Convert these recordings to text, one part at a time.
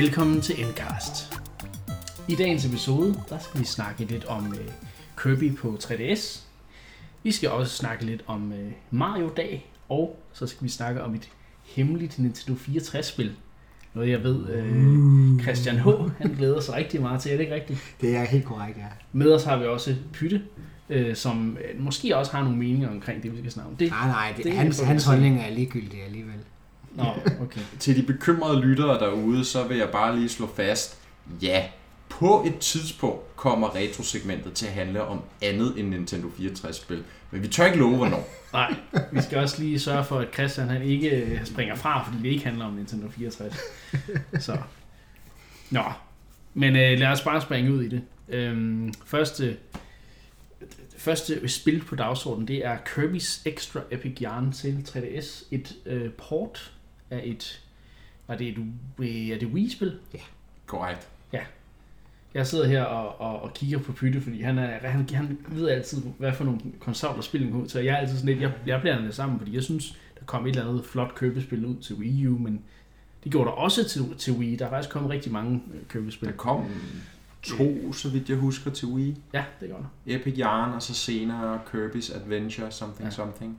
Velkommen til Endcast. I dagens episode, der skal vi snakke lidt om øh, Kirby på 3DS. Vi skal også snakke lidt om øh, Mario-dag, og så skal vi snakke om et hemmeligt Nintendo 64-spil. Noget jeg ved, øh, Christian H. han glæder sig rigtig meget til, er det ikke rigtigt? Det er helt korrekt, ja. Med os har vi også Pytte, øh, som øh, måske også har nogle meninger omkring det, vi skal snakke om. Det, Nej, nej, det, det hans, hans holdning er ligegyldig alligevel. Nå, okay. Til de bekymrede lyttere derude, så vil jeg bare lige slå fast, ja, på et tidspunkt kommer retrosegmentet til at handle om andet end Nintendo 64-spil. Men vi tør ikke love, hvornår. Nej, vi skal også lige sørge for, at Christian han ikke øh, springer fra, fordi det ikke handler om Nintendo 64. Så. Nå, men øh, lad os bare springe ud i det. Øhm, første, første spil på dagsordenen, det er Kirby's Extra Epic Yarn til 3DS. Et øh, port af et... Var det et, øh, er det Wii-spil? Korrekt. Jeg sidder her og, og, og kigger på Pytte, fordi han, er, han, han ved altid, hvad for nogle konsoller spillet ud til. Og jeg er altid sådan lidt, jeg, jeg blander det sammen, fordi jeg synes, der kom et eller andet flot købespil ud til Wii U, men det gjorde der også til, til Wii. Der er faktisk kommet rigtig mange øh, købespil. Der kom to, så vidt jeg husker, til Wii. Ja, det gør der. Epic Yarn, og så senere Kirby's Adventure, something Ja. ja. something.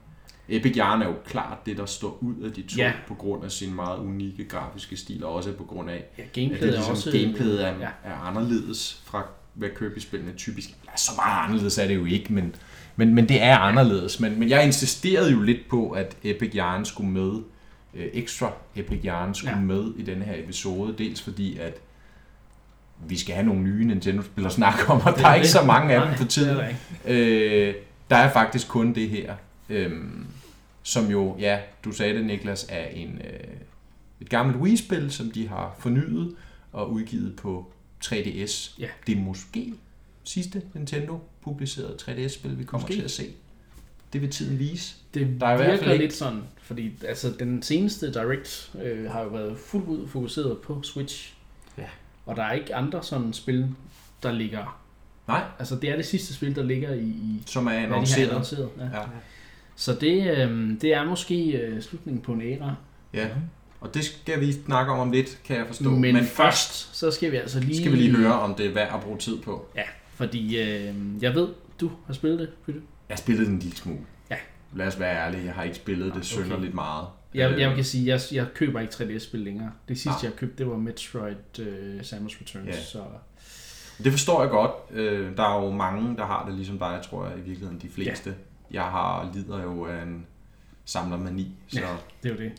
Epic Yarn er jo klart det, der står ud af de to, Ja. på grund af sin meget unikke grafiske stil, og også på grund af, Ja, at gameplayet det er ligesom, også... gameplayet er, Ja. er anderledes fra, hvad Kirby-spillene typisk ja, så meget anderledes er det jo ikke, men, men, men det er anderledes. Men, men jeg insisterede jo lidt på, at Epic Yarn skulle med, øh, ekstra Epic Yarn skulle Ja. med i denne her episode, dels fordi, at vi skal have nogle nye Nintendo-spil at snakke om, og Det der er det. ikke så mange af dem for det tiden. er. Øh, der er faktisk kun det her, øhm, som jo, ja, du sagde det Niklas, er en, øh, et gammelt Wii-spil, som de har fornyet og udgivet på 3DS. Ja. Det er måske sidste Nintendo publicerede 3DS-spil, vi kommer Måske. til at se. Det vil tiden vise. Det Der er i hvert fald virker ikke- lidt sådan, fordi altså, den seneste Direct øh, har jo været fuldt ud fokuseret på Switch. Ja. Og der er ikke andre sådan spil, der ligger... Nej, Altså, det er det sidste spil, der ligger i, i som er hvad de annonceret. annonceret. Ja. Ja. Så det, øh, det er måske øh, slutningen på en æra. ja. Og det skal vi snakke om om lidt, kan jeg forstå. Men, Men først, så skal vi altså lige... skal vi lige høre, om det er værd at bruge tid på. Ja, fordi øh, jeg ved, du har spillet det, Pytte. Jeg spillede den en lille smule. Ja. Lad os være ærlige, jeg har ikke spillet det Okay. synderligt meget. Jeg, jeg kan sige, jeg, jeg køber ikke 3DS-spil længere. Det sidste, Ah. jeg købte, det var Metroid øh, Samus Returns. Ja. Så Det forstår jeg godt. Øh, Der er jo mange, der har det ligesom dig, tror jeg, i virkeligheden de fleste. Jeg har lider jo af en samlermani, så Ja. det er jo det.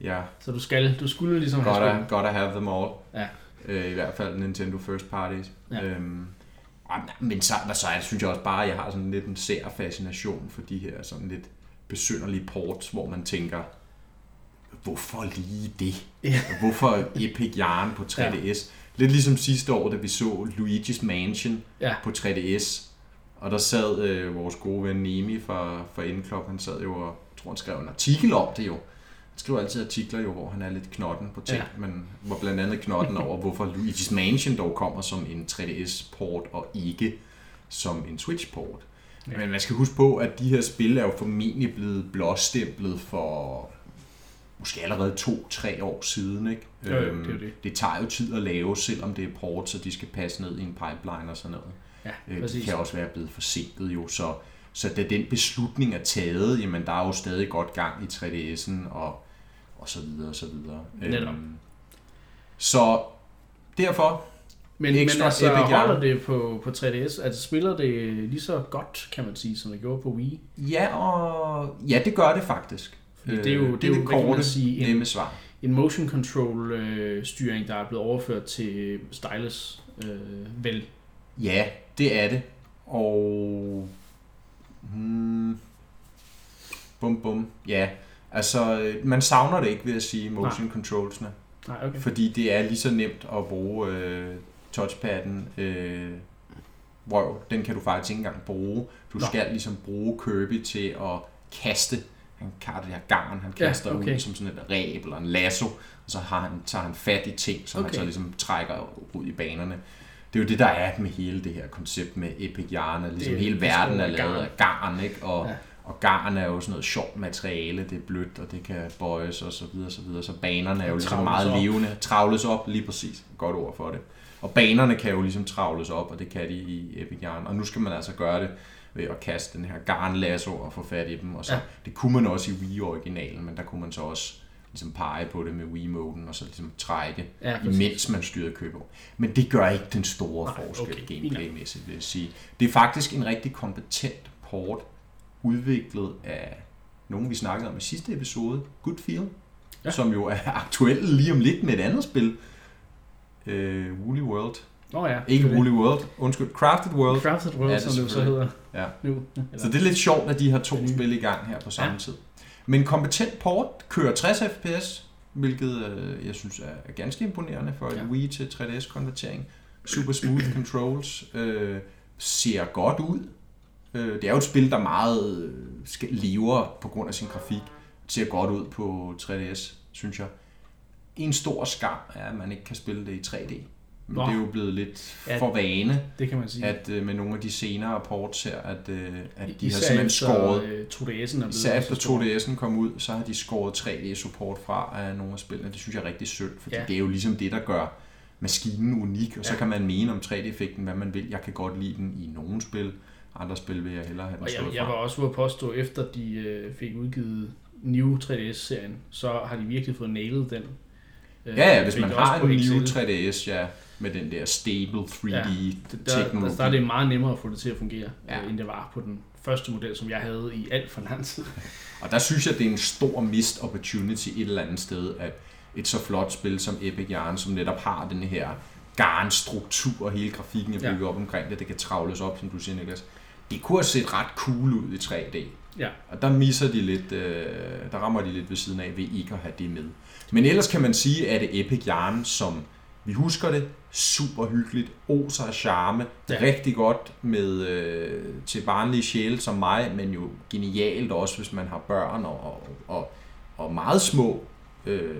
ja, Så du skal, du skulle ligesom godt have spillet. godt at have them all. Ja. Øh, I hvert fald Nintendo First Parties. Ja. Øhm, men så, så synes jeg også bare, at jeg har sådan lidt en sær fascination for de her sådan lidt besynderlige ports, hvor man tænker, hvorfor lige det? Ja. Hvorfor Epic Yarn på 3DS? Lidt ligesom sidste år, da vi så Luigi's Mansion Ja. på 3DS. Og der sad øh, vores gode ven Nemi fra, fra Indklub, han sad jo og, tror han skrev en artikel om det jo. Han skriver altid artikler jo, hvor han er lidt knotten på ting, Ja. men hvor blandt andet knotten over, hvorfor Luigi's Mansion dog kommer som en 3DS-port og ikke som en Switch-port. Ja. Men man skal huske på, at de her spil er jo formentlig blevet blåstemplet for måske allerede to-tre år siden. Ikke? Jo, jo, Øhm, det er jo det. det tager jo tid at lave, selvom det er port, så de skal passe ned i en pipeline og sådan noget. Ja, Øh, de præcis. kan også være blevet forsinket jo, så, så da den beslutning er taget, jamen der er jo stadig godt gang i 3DS'en og, og så videre og så videre. Netop. Øhm, så derfor, Men, men altså, Epic holder det på, på 3DS? Altså, spiller det lige så godt, kan man sige, som det gjorde på Wii? ja, og, ja det gør det faktisk. Fordi det er jo- Øh, det er jo, kan man sige, en- nemme svar. En motion control øh, styring, der er blevet overført til stylus, øh, vel? Ja, det er det. Og... Hmm, bum bum. Ja, altså øh, man savner det ikke ved at sige motion controlsene. Nej, okay. Fordi det er lige så nemt at bruge øh, touchpadden. Øh, røv, den kan du faktisk ikke engang bruge. Du Nå. skal ligesom bruge Kirby til at kaste. Han har det her garn, han Ja, kaster okay. ud som sådan et ræb eller en lasso. Og så har han, tager han fat i ting, som. Okay. han så ligesom trækker ud i banerne. Det er jo det, der er med hele det her koncept med Epic Yarn, at ligesom Det- hele verden er lavet af garn, ikke? Og, Ja. Og garn er jo sådan noget sjovt materiale, det er blødt, og det kan bøjes og så videre, så videre. Så banerne er jo Og ligesom meget op. levende. Travles op, lige præcis. Godt ord for det. Og banerne kan jo ligesom travles op, og det kan de i Epic Yarn. Og nu skal man altså gøre det ved at kaste den her garnlasso og få fat i dem. Og så, ja. Det kunne man også i Wii-originalen, men der kunne man så også ligesom pege på det med Wii-moden, og så ligesom trække, Ja, præcis. imens man styrede køber. Men det gør ikke den store Nej, forskel okay, gameplaymæssigt, vil jeg sige. Det er faktisk en rigtig kompetent port, udviklet af nogen, vi snakkede om i sidste episode, Good Feel, Ja. som jo er aktuel lige om lidt med et andet spil, øh, Woolly World. Nå ja. Ikke Woolly World, undskyld, Crafted World. Crafted World, Ja, det som det jo så hedder Ja. nu. Så det er lidt sjovt, at de har to spil i gang her på samme ja. tid. Men en kompetent port kører 60 fps, hvilket øh, jeg synes er ganske imponerende for Ja. en Wii til 3DS-konvertering. Super smooth controls, øh, ser godt ud. Øh, det er jo et spil, der meget øh, lever på grund af sin grafik. Det ser godt ud på 3DS, synes jeg. En stor skam er, at man ikke kan spille det i 3D. Men Nå. det er jo blevet lidt Ja. for vane Det kan man sige. at øh, med nogle af de senere ports her, at, øh, at de har Især simpelthen efter, skåret, øh, 2DS'en er især efter så stor. 2DS'en kom ud, så har de skåret 3D-support fra af nogle af spillene. Det synes jeg er rigtig synd, fordi Ja. det er jo ligesom det, der gør maskinen unik, og så Ja. kan man mene om 3D-effekten, hvad man vil. Jeg kan godt lide den i nogle spil, andre spil vil jeg hellere have den Og jeg, stået jeg var også ude at påstå, efter de øh, fik udgivet New 3DS-serien, så har de virkelig fået nailet den. Øh, Ja, ja, hvis man har en new 3DS, ja, med den der stable Ja, 3D-teknologi. Der, der, der er det meget nemmere at få det til at fungere, ja. Ja. øh, end det var på den første model, som jeg havde i alt for lang tid. Og der synes jeg, det er en stor missed opportunity et eller andet sted, at et så flot spil som Epic Yarn, som netop har den her garnstruktur, og hele grafikken er Ja. bygget op omkring det, det kan travles op, som du siger, Niklas. Det kunne have set ret cool ud i 3D. Ja. Og der misser de lidt, øh, der rammer de lidt ved siden af ved ikke at have det med. Men ellers kan man sige, at det Epic Yarn, som vi husker det, super hyggeligt, oser af charme, Ja. rigtig godt med øh, til barnlige sjæle som mig, men jo genialt også, hvis man har børn og, og, og meget små, øh,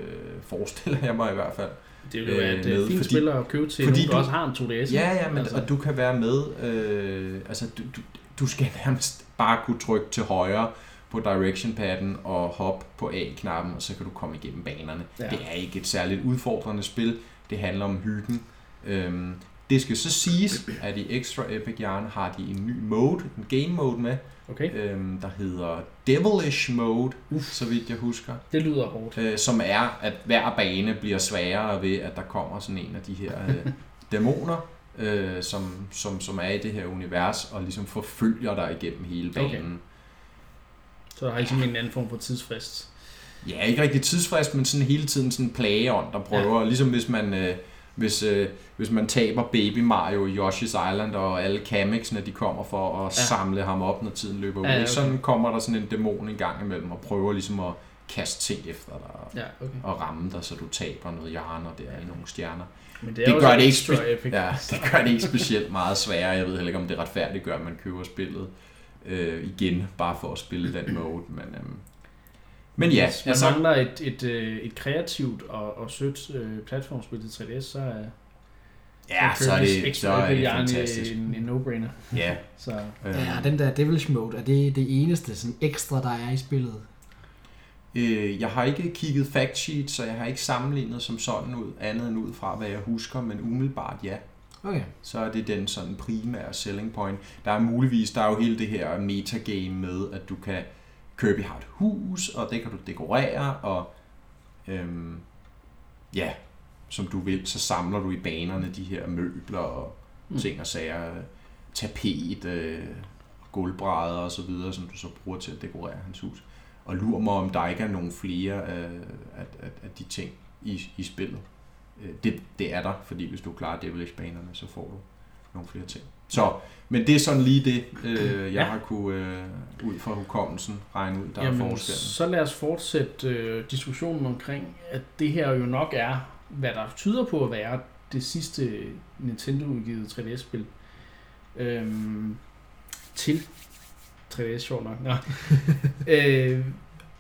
forestiller jeg mig i hvert fald. Det vil jo være et Øh, øh, med, fint fordi- spil at købe til fordi nogen, du- også har en 2DS. Ja, ja, men, Altså. og du kan være med, øh, altså du, du, du skal nærmest bare kunne trykke til højre på direction-padden og hoppe på A-knappen, og så kan du komme igennem banerne. Ja. Det er ikke et særligt udfordrende spil, det handler om hyggen. Øhm, det skal så siges, at i Extra Epic Yarn har de en ny mode, en game mode med, Okay, øhm, der hedder Devilish Mode, Uff. så vidt jeg husker. det lyder hårdt. Øh, som er, at hver bane bliver sværere ved, at der kommer sådan en af de her øh, dæmoner, øh, som, som, som er i det her univers, og ligesom forfølger dig igennem hele banen. Okay. Okay. Så der er ikke sådan en anden form for tidsfrist. Ja, ikke rigtig tidsfrist, men sådan hele tiden sådan plageånd, der prøver, ja. ligesom hvis man... Øh, hvis, øh, hvis man taber Baby Mario i Yoshi's Island, og alle Kamexene, de kommer for at Ja. ja. samle ham op, når tiden løber ud. Ja, ja, Ja, okay. Sådan kommer der sådan en dæmon en gang imellem, og prøver ligesom at kaste ting efter dig, og, Ja, okay. og ramme dig, så du taber noget hjerne der i nogle stjerner. Men Det jo gør så det ikke spe-. Ja, det gør det ikke specielt meget sværere. Jeg ved heller ikke, om det retfærdigt gør, at man køber spillet øh, igen, bare for at spille den mode. Men, øhm, men ja, Hvis man altså, mangler et, et, øh, et kreativt og, og sødt øh, platformspil til 3DS, så er, ja, så er Kirby's det, så er det fantastisk. En, en no-brainer. Ja, Så øhm, Ja, den der Devilish Mode, er det det eneste sådan ekstra, der er i spillet? øh, jeg har ikke kigget fact sheet, så jeg har ikke sammenlignet som sådan ud, andet end ud fra, hvad jeg husker, men umiddelbart ja. Okay. så er det den sådan primære selling point. Der er muligvis, der er jo hele det her metagame med, at du kan, Kirby har et hus, og det kan du dekorere, og øhm, ja, som du vil, så samler du i banerne de her møbler og Mm. ting og sager, tapet, øh, gulvbrædder og så videre, som du så bruger til at dekorere hans hus. Og lur mig, om der ikke er nogle flere af, af, af, af de ting i, i spillet. Øh, Det, det er der, fordi hvis du klarer Devilish-banerne, så får du nogle flere ting. Så, men det er sådan lige det, øh, jeg Ja. har kunne øh, ud fra hukommelsen regne ud, der er Jamen, forskellen. så lad os fortsætte øh, diskussionen omkring, at det her jo nok er, hvad der tyder på at være det sidste Nintendo-udgivet 3DS-spil øhm, til 3DS, sjovt nok. Nå. øh,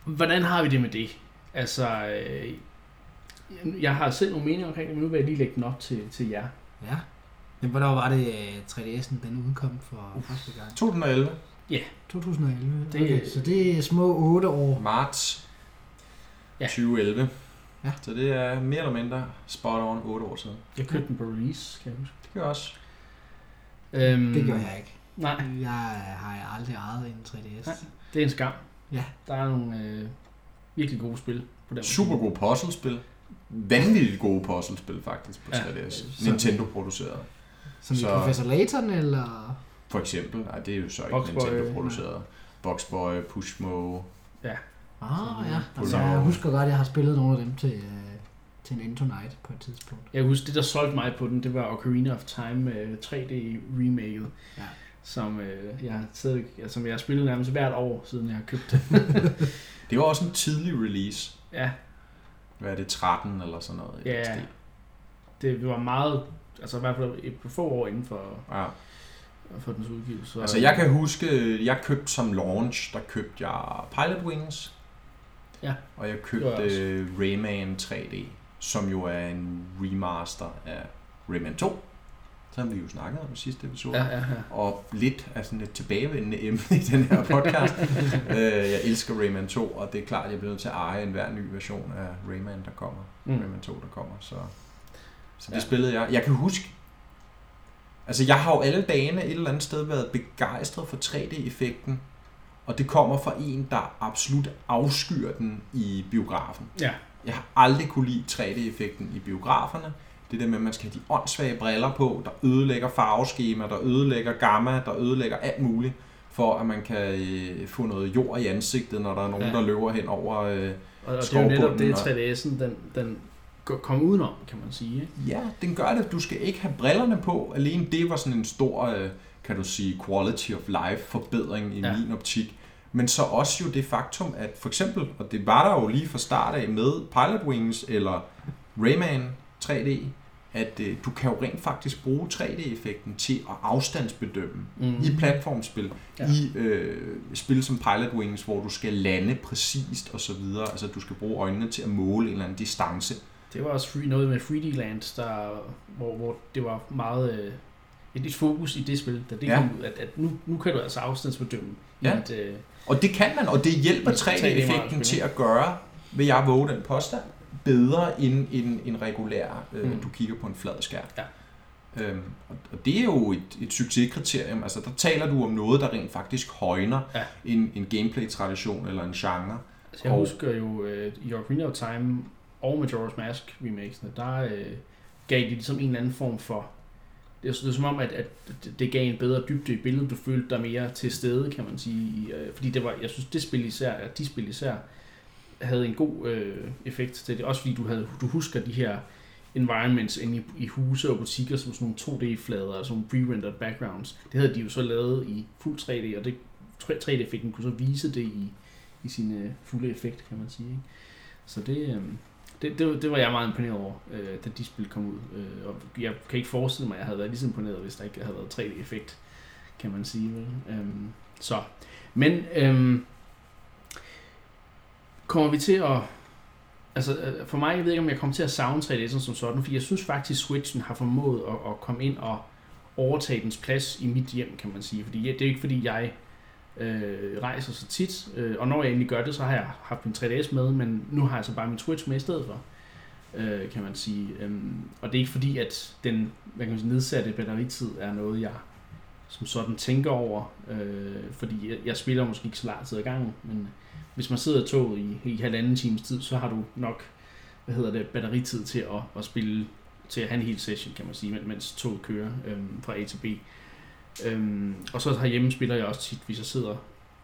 hvordan har vi det med det? Altså, øh, jeg har selv nogle meninger omkring det, men nu vil jeg lige lægge den op til, til jer. Ja. Men hvornår var det, øh, 3DS'en den udkom for første gang? 2011. Ja. 2011. Det- Okay, så det er små 8 år. Marts Ja. 2011. Ja. Så det er mere eller mindre spot on 8 år siden. Jeg købte den på release, kan jeg huske. Det gør jeg også. Øhm, Det gør jeg ikke. Nej, Jeg har aldrig ejet en 3DS. Nej. det er en skam. Ja. Der er nogle øh, virkelig gode spil på den. Super gode puzzlespil. Vanvittigt gode puzzlespil faktisk på Ja. 3DS. Så- Nintendo produceret. Som i Så- Professor Layton, eller... For eksempel, nej, det er jo så ikke Boxboy, Nintendo produceret. Boxboy, Pushmo. Ah, Så- ja. Altså, jeg husker godt, at jeg har spillet nogle af dem til, øh, til en Into Night på et tidspunkt. Jeg husker, det der solgte mig på den, det var Ocarina of Time øh, 3D remaket. Ja. Som, øh, jeg, har stadig, som jeg har spillet nærmest hvert år, siden jeg har købt det. Det var også en tidlig release. ja, Hvad er det, 13 eller sådan noget? Ja. det var meget, altså i hvert fald et par få år inden for, ja. for dens udgivelse. Så, Altså jeg kan huske, jeg købte som launch, der købte jeg Pilot Wings. Ja. Og jeg købte øh, Rayman 3D, som jo er en remaster af Rayman 2. Som vi jo snakkede om i sidste episode. Ja, ja, ja. Og lidt af sådan et tilbagevendende emne i den her podcast. øh, jeg elsker Rayman 2, og det er klart, at jeg bliver nødt til at eje en hver ny version af Rayman, der kommer. Mm. Mm. Rayman 2, der kommer. Så, så det Ja. spillede jeg. Jeg kan huske, altså jeg har jo alle dagene et eller andet sted været begejstret for 3D-effekten, og det kommer fra en, der absolut afskyer den i biografen. Ja. Jeg har aldrig kunne lide 3D-effekten i biograferne. Det der med, at man skal have de åndssvage briller på, der ødelægger farveskema, der ødelægger gamma, der ødelægger alt muligt, for at man kan øh, få noget jord i ansigtet, når der er nogen, Ja. der løber hen over... Øh, Og, og det er jo netop det, Skovbunden 3DS'en, den, den går- kom udenom, kan man sige. Ikke? ja, den gør det. Du skal ikke have brillerne på. Alene det var sådan en stor, øh, kan du sige, quality of life forbedring i Ja. min optik. Men så også jo det faktum, at for eksempel, og det var der jo lige fra start af med Pilot Wings eller Rayman 3D, at øh, du kan jo rent faktisk bruge 3D-effekten til at afstandsbedømme Mm. i platformspil, Ja. ja. i øh, spil som Pilot Wings, hvor du skal lande præcist og så videre. Altså du skal bruge øjnene til at måle en eller anden distance. Det var også free, noget med 3D Land, der, hvor, hvor det var meget øh, et, et fokus i det spil, da det ja. Kom ud, at, at nu, nu kan du altså afstandsbedømme Ja. et, øh, Og det kan man, og det hjælper Det er 3D-effekten 3D-spil, til at gøre, vil jeg våge den påstand, bedre end en, en regulær, øh, Mm. du kigger på en flad skærm. Ja. Øhm, og, det er jo et, et succeskriterium. Altså, der taler du om noget, der rent faktisk højner Ja. en, en gameplay-tradition eller en genre. Altså jeg Og- husker jo øh, i Ocarina of Time og Majora's Mask remakesene, der øh, gav de ligesom en eller anden form for... Det er, det er som om, at, at det- gav en bedre dybde i billedet. Du følte dig mere til stede, kan man sige. Øh, fordi det var, jeg synes, det spil især, at de spil især, havde en god øh, effekt til det. Også fordi du, havde, du husker de her environments inde i, i huse og butikker som sådan nogle 2D-flader som sådan nogle pre-rendered backgrounds. Det havde de jo så lavet i fuld 3D, og det 3D-effekten kunne så vise det i, i sin øh, fulde effekt, kan man sige. Ikke? Så det, øh, det, det, det var jeg meget imponeret over, øh, da de spil kom ud. Øh, og jeg kan ikke forestille mig, at jeg havde været lige så imponeret, hvis der ikke havde været 3D-effekt, kan man sige. Vel? Øh, så. Men øh, kommer vi til at... Altså øh, for mig, jeg ved ikke, om jeg kommer til at savne 3D'en som sådan, fordi jeg synes faktisk, Switchen har formået at, at komme ind og overtage dens plads i mit hjem, kan man sige. Fordi det er ikke fordi, jeg øh, rejser så tit, øh, og når jeg egentlig gør det, så har jeg haft min 3DS med, men nu har jeg så bare min Switch med i stedet for, øh, kan man sige. Øhm, og det er ikke fordi, at den hvad kan man sige, nedsatte batteritid er noget, jeg som sådan tænker over, øh, fordi jeg, jeg spiller måske ikke så lang tid ad gangen, men hvis man sidder i toget i, i halvanden times tid, så har du nok hvad hedder det, batteritid til at, at spille, til at have en hel session, kan man sige, mens toget kører øhm, fra A til B. Øhm, og så herhjemme spiller jeg også tit, hvis jeg sidder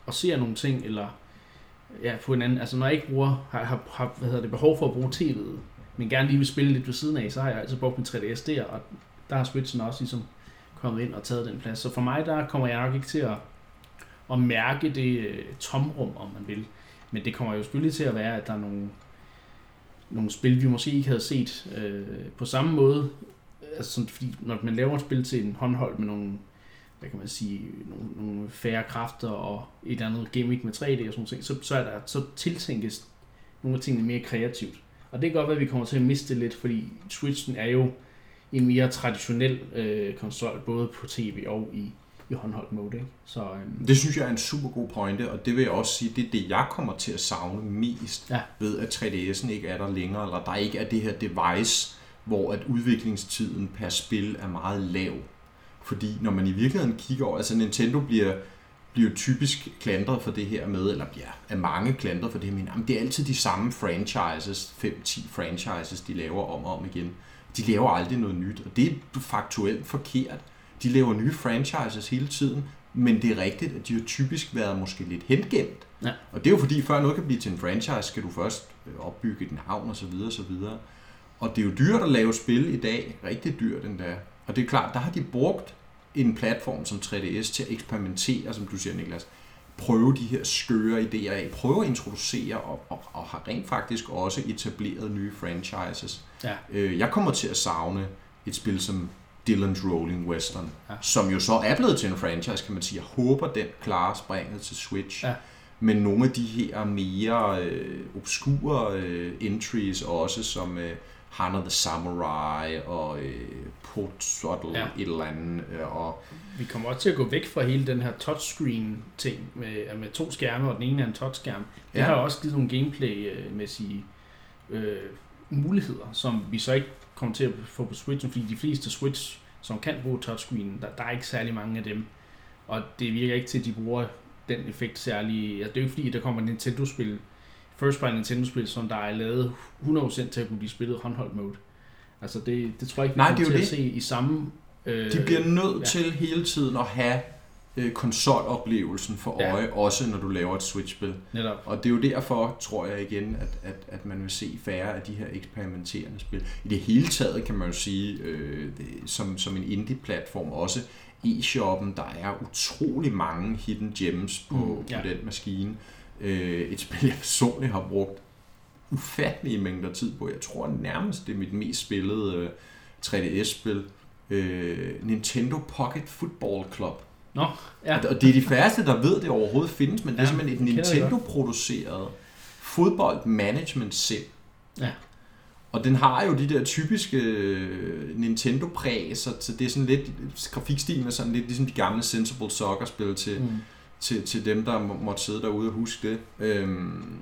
og ser nogle ting, eller ja, på en anden, altså når jeg ikke bruger, har, har, har hvad hedder det, behov for at bruge tv'et, men gerne lige vil spille lidt ved siden af, så har jeg altså brugt min 3DS der, og der har Switchen også ligesom kommet ind og taget den plads. Så for mig, der kommer jeg nok ikke til at, at mærke det øh, tomrum, om man vil. Men det kommer jo selvfølgelig til at være, at der er nogle, nogle spil, vi måske ikke havde set øh, på samme måde. Altså sådan, fordi når man laver et spil til en håndhold med nogle, hvad kan man sige, nogle, nogle færre kræfter og et eller andet gimmick med 3D og sådan noget, så, så, er der, så tiltænkes nogle af tingene mere kreativt. Og det kan godt være, at vi kommer til at miste lidt, fordi Switchen er jo en mere traditionel øh, konsol, både på tv og i, i håndholdt mode. Ikke? Så, øhm, Det synes jeg er en super god pointe, og det vil jeg også sige, det er det, jeg kommer til at savne mest Ja. ved, at 3DS'en ikke er der længere, eller der ikke er det her device, hvor at udviklingstiden per spil er meget lav. Fordi når man i virkeligheden kigger over, altså Nintendo bliver, bliver typisk klandret for det her med, eller bliver af mange klandret for det her med, jamen det er altid de samme franchises, 5-10 franchises, de laver om og om igen. De laver aldrig noget nyt, og det er faktuelt forkert. De laver nye franchises hele tiden, men det er rigtigt, at de har typisk været måske lidt hengemt. Ja. Og det er jo fordi, før noget kan blive til en franchise, skal du først øh, opbygge et navn osv. osv. Og det er jo dyrt at lave spil i dag, rigtig dyrt endda. Og det er klart, der har de brugt en platform som 3DS til at eksperimentere, som du siger, Niklas. Prøve de her skøre idéer af, prøve at introducere og, og, og har rent faktisk også etableret nye franchises. Ja. Øh, jeg kommer til at savne et spil som Dylan's Rolling Western, Ja. som jo så er blevet til en franchise, kan man sige. Jeg håber, den klarer springet til Switch. Ja. Men nogle af de her mere øh, obskure øh, entries også, som øh, Hana the Samurai og øh, Portsotle Ja. et eller andet, øh, og vi kommer også til at gå væk fra hele den her touchscreen-ting med, med to skærme, og den ene er en touchskærm. Det Ja. har også givet nogle gameplay-mæssige øh, muligheder, som vi så ikke kommer til at få på Switchen, fordi de fleste Switch, som kan bruge touchscreen, der, der er ikke særlig mange af dem. Og det virker ikke til, at de bruger den effekt særlig... Altså, det er jo ikke fordi, der kommer Nintendo-spil, first party Nintendo-spil, som der er lavet 100% til at kunne blive spillet håndholdt mode. Altså det, det tror jeg ikke, vi Nej, kommer det er til jo at se i samme... Øh, de bliver nødt ja. til hele tiden at have øh, konsoloplevelsen for øje, ja. også når du laver et Switch-spil. Netop. Og det er jo derfor, tror jeg igen, at, at, at man vil se færre af de her eksperimenterende spil. I det hele taget kan man jo sige, øh, det, som, som en indie-platform også, e-shoppen, der er utrolig mange hidden gems på, mm, ja. på den maskine. Øh, et spil, jeg personligt har brugt ufattelige mængder tid på. Jeg tror nærmest, det er mit mest spillede øh, 3DS-spil. Øh, Nintendo Pocket Football Club. Nå, ja. Og det er de færreste, der ved, det overhovedet findes, men det er Ja, simpelthen et. Nintendo-produceret fodbold management sim. Ja. Og den har jo de der typiske øh, Nintendo-præg, så, så det er sådan lidt, grafikstilen er sådan lidt ligesom de gamle Sensible Soccer-spil til, Mm. Til, til dem, der må, måtte sidde derude og huske det. Øhm,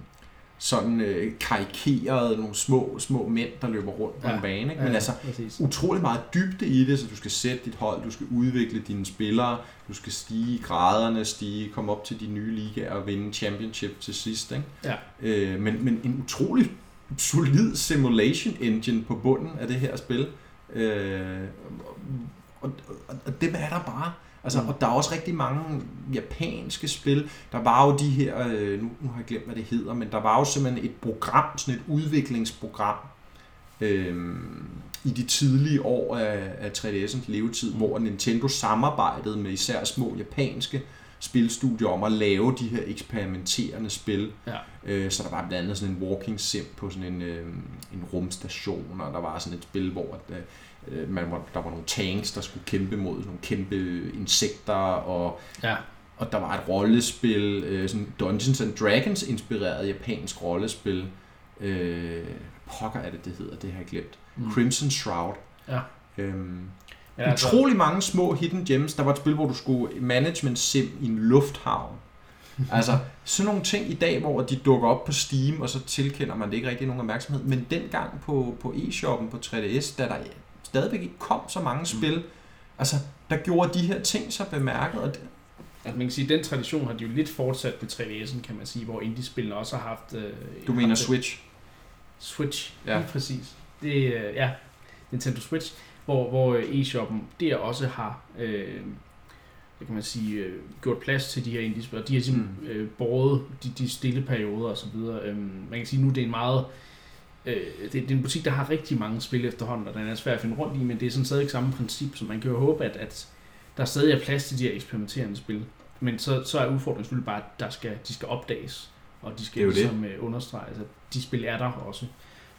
sådan øh, karikerede nogle små, små mænd, der løber rundt på Ja, en bane. Ikke? Ja, Men altså, præcis. utrolig meget dybde i det, så du skal sætte dit hold, du skal udvikle dine spillere, du skal stige i graderne, stige, komme op til de nye ligaer og vinde championship til sidst. Ikke? Ja. Øh, men, men en utrolig solid simulation engine på bunden af det her spil. Øh, og, og, og dem er der bare. Altså, Mm. og der er også rigtig mange japanske spil. Der var jo de her, øh, nu, nu har jeg glemt, hvad det hedder, men der var jo simpelthen et program, sådan et udviklingsprogram, øh, i de tidlige år af, af 3DS'ens levetid, Mm. hvor Nintendo samarbejdede med især små japanske spilstudier om at lave de her eksperimenterende spil. Ja. Øh, så der var blandt andet sådan en walking sim på sådan en, øh, en rumstation, og der var sådan et spil, hvor at, øh, man var, der var nogle tanks, der skulle kæmpe mod nogle kæmpe insekter, og, Ja. og der var et rollespil, øh, sådan Dungeons and Dragons inspireret japansk rollespil. Øh, pokker er det, det hedder, det har jeg glemt. Mm. Crimson Shroud. Ja. Øhm, ja, altså, utrolig mange små hidden gems. Der var et spil, hvor du skulle management sim i en lufthavn. altså, sådan nogle ting i dag, hvor de dukker op på Steam, og så tilkender man det ikke rigtig nogen opmærksomhed. Men dengang på, på e-shoppen på 3DS, da der stadigvæk ikke kom så mange spil, altså, der gjorde de her ting så bemærket. Og det, altså, man kan sige, den tradition har de jo lidt fortsat med 3DS'en, kan man sige, hvor indie-spillene også har haft... Øh, du mener haft Switch? Switch, Ja. lige præcis. Det er, ja, Nintendo Switch, hvor, hvor øh, e-shoppen der også har, øh, hvad kan man sige, øh, gjort plads til de her indie-spil, de har simpelthen mm. øh, båret de, de stille perioder og så videre. Øhm, man kan sige, nu det er en meget, øh, det, det er en butik, der har rigtig mange spil efterhånden, og den er svær at finde rundt i, men det er sådan stadig samme princip, så man kan jo håbe, at, at der stadig er plads til de her eksperimenterende spil. Men så, så er udfordringen selvfølgelig bare, at der skal, de skal opdages, og de skal jo det. ligesom øh, understreges, at de spil er der også,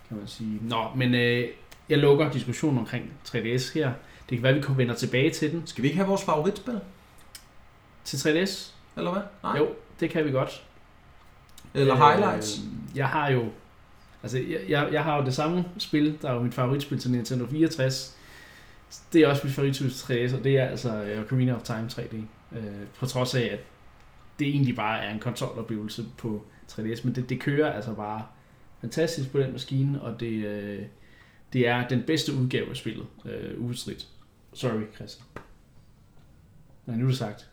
kan man sige. Nå, men øh, jeg lukker diskussionen omkring 3DS her. Det kan være, vi kommer vender tilbage til den. Skal vi ikke have vores favoritspil? Til 3DS? Eller hvad? Nej. Jo, det kan vi godt. Eller Øh, highlights? Jeg har jo... Altså, jeg, jeg, jeg har jo det samme spil, der er jo mit favoritspil til Nintendo 64. Det er også mit favoritspil til 3DS, og det er altså uh, Ocarina of Time 3D. Øh, på trods af, at det egentlig bare er en konsoloplevelse på 3DS, men det, det kører altså bare fantastisk på den maskine, og det, øh, det er den bedste udgave af spillet, øh, ubestridt. Sorry, Christian. Nej, nu er det sagt.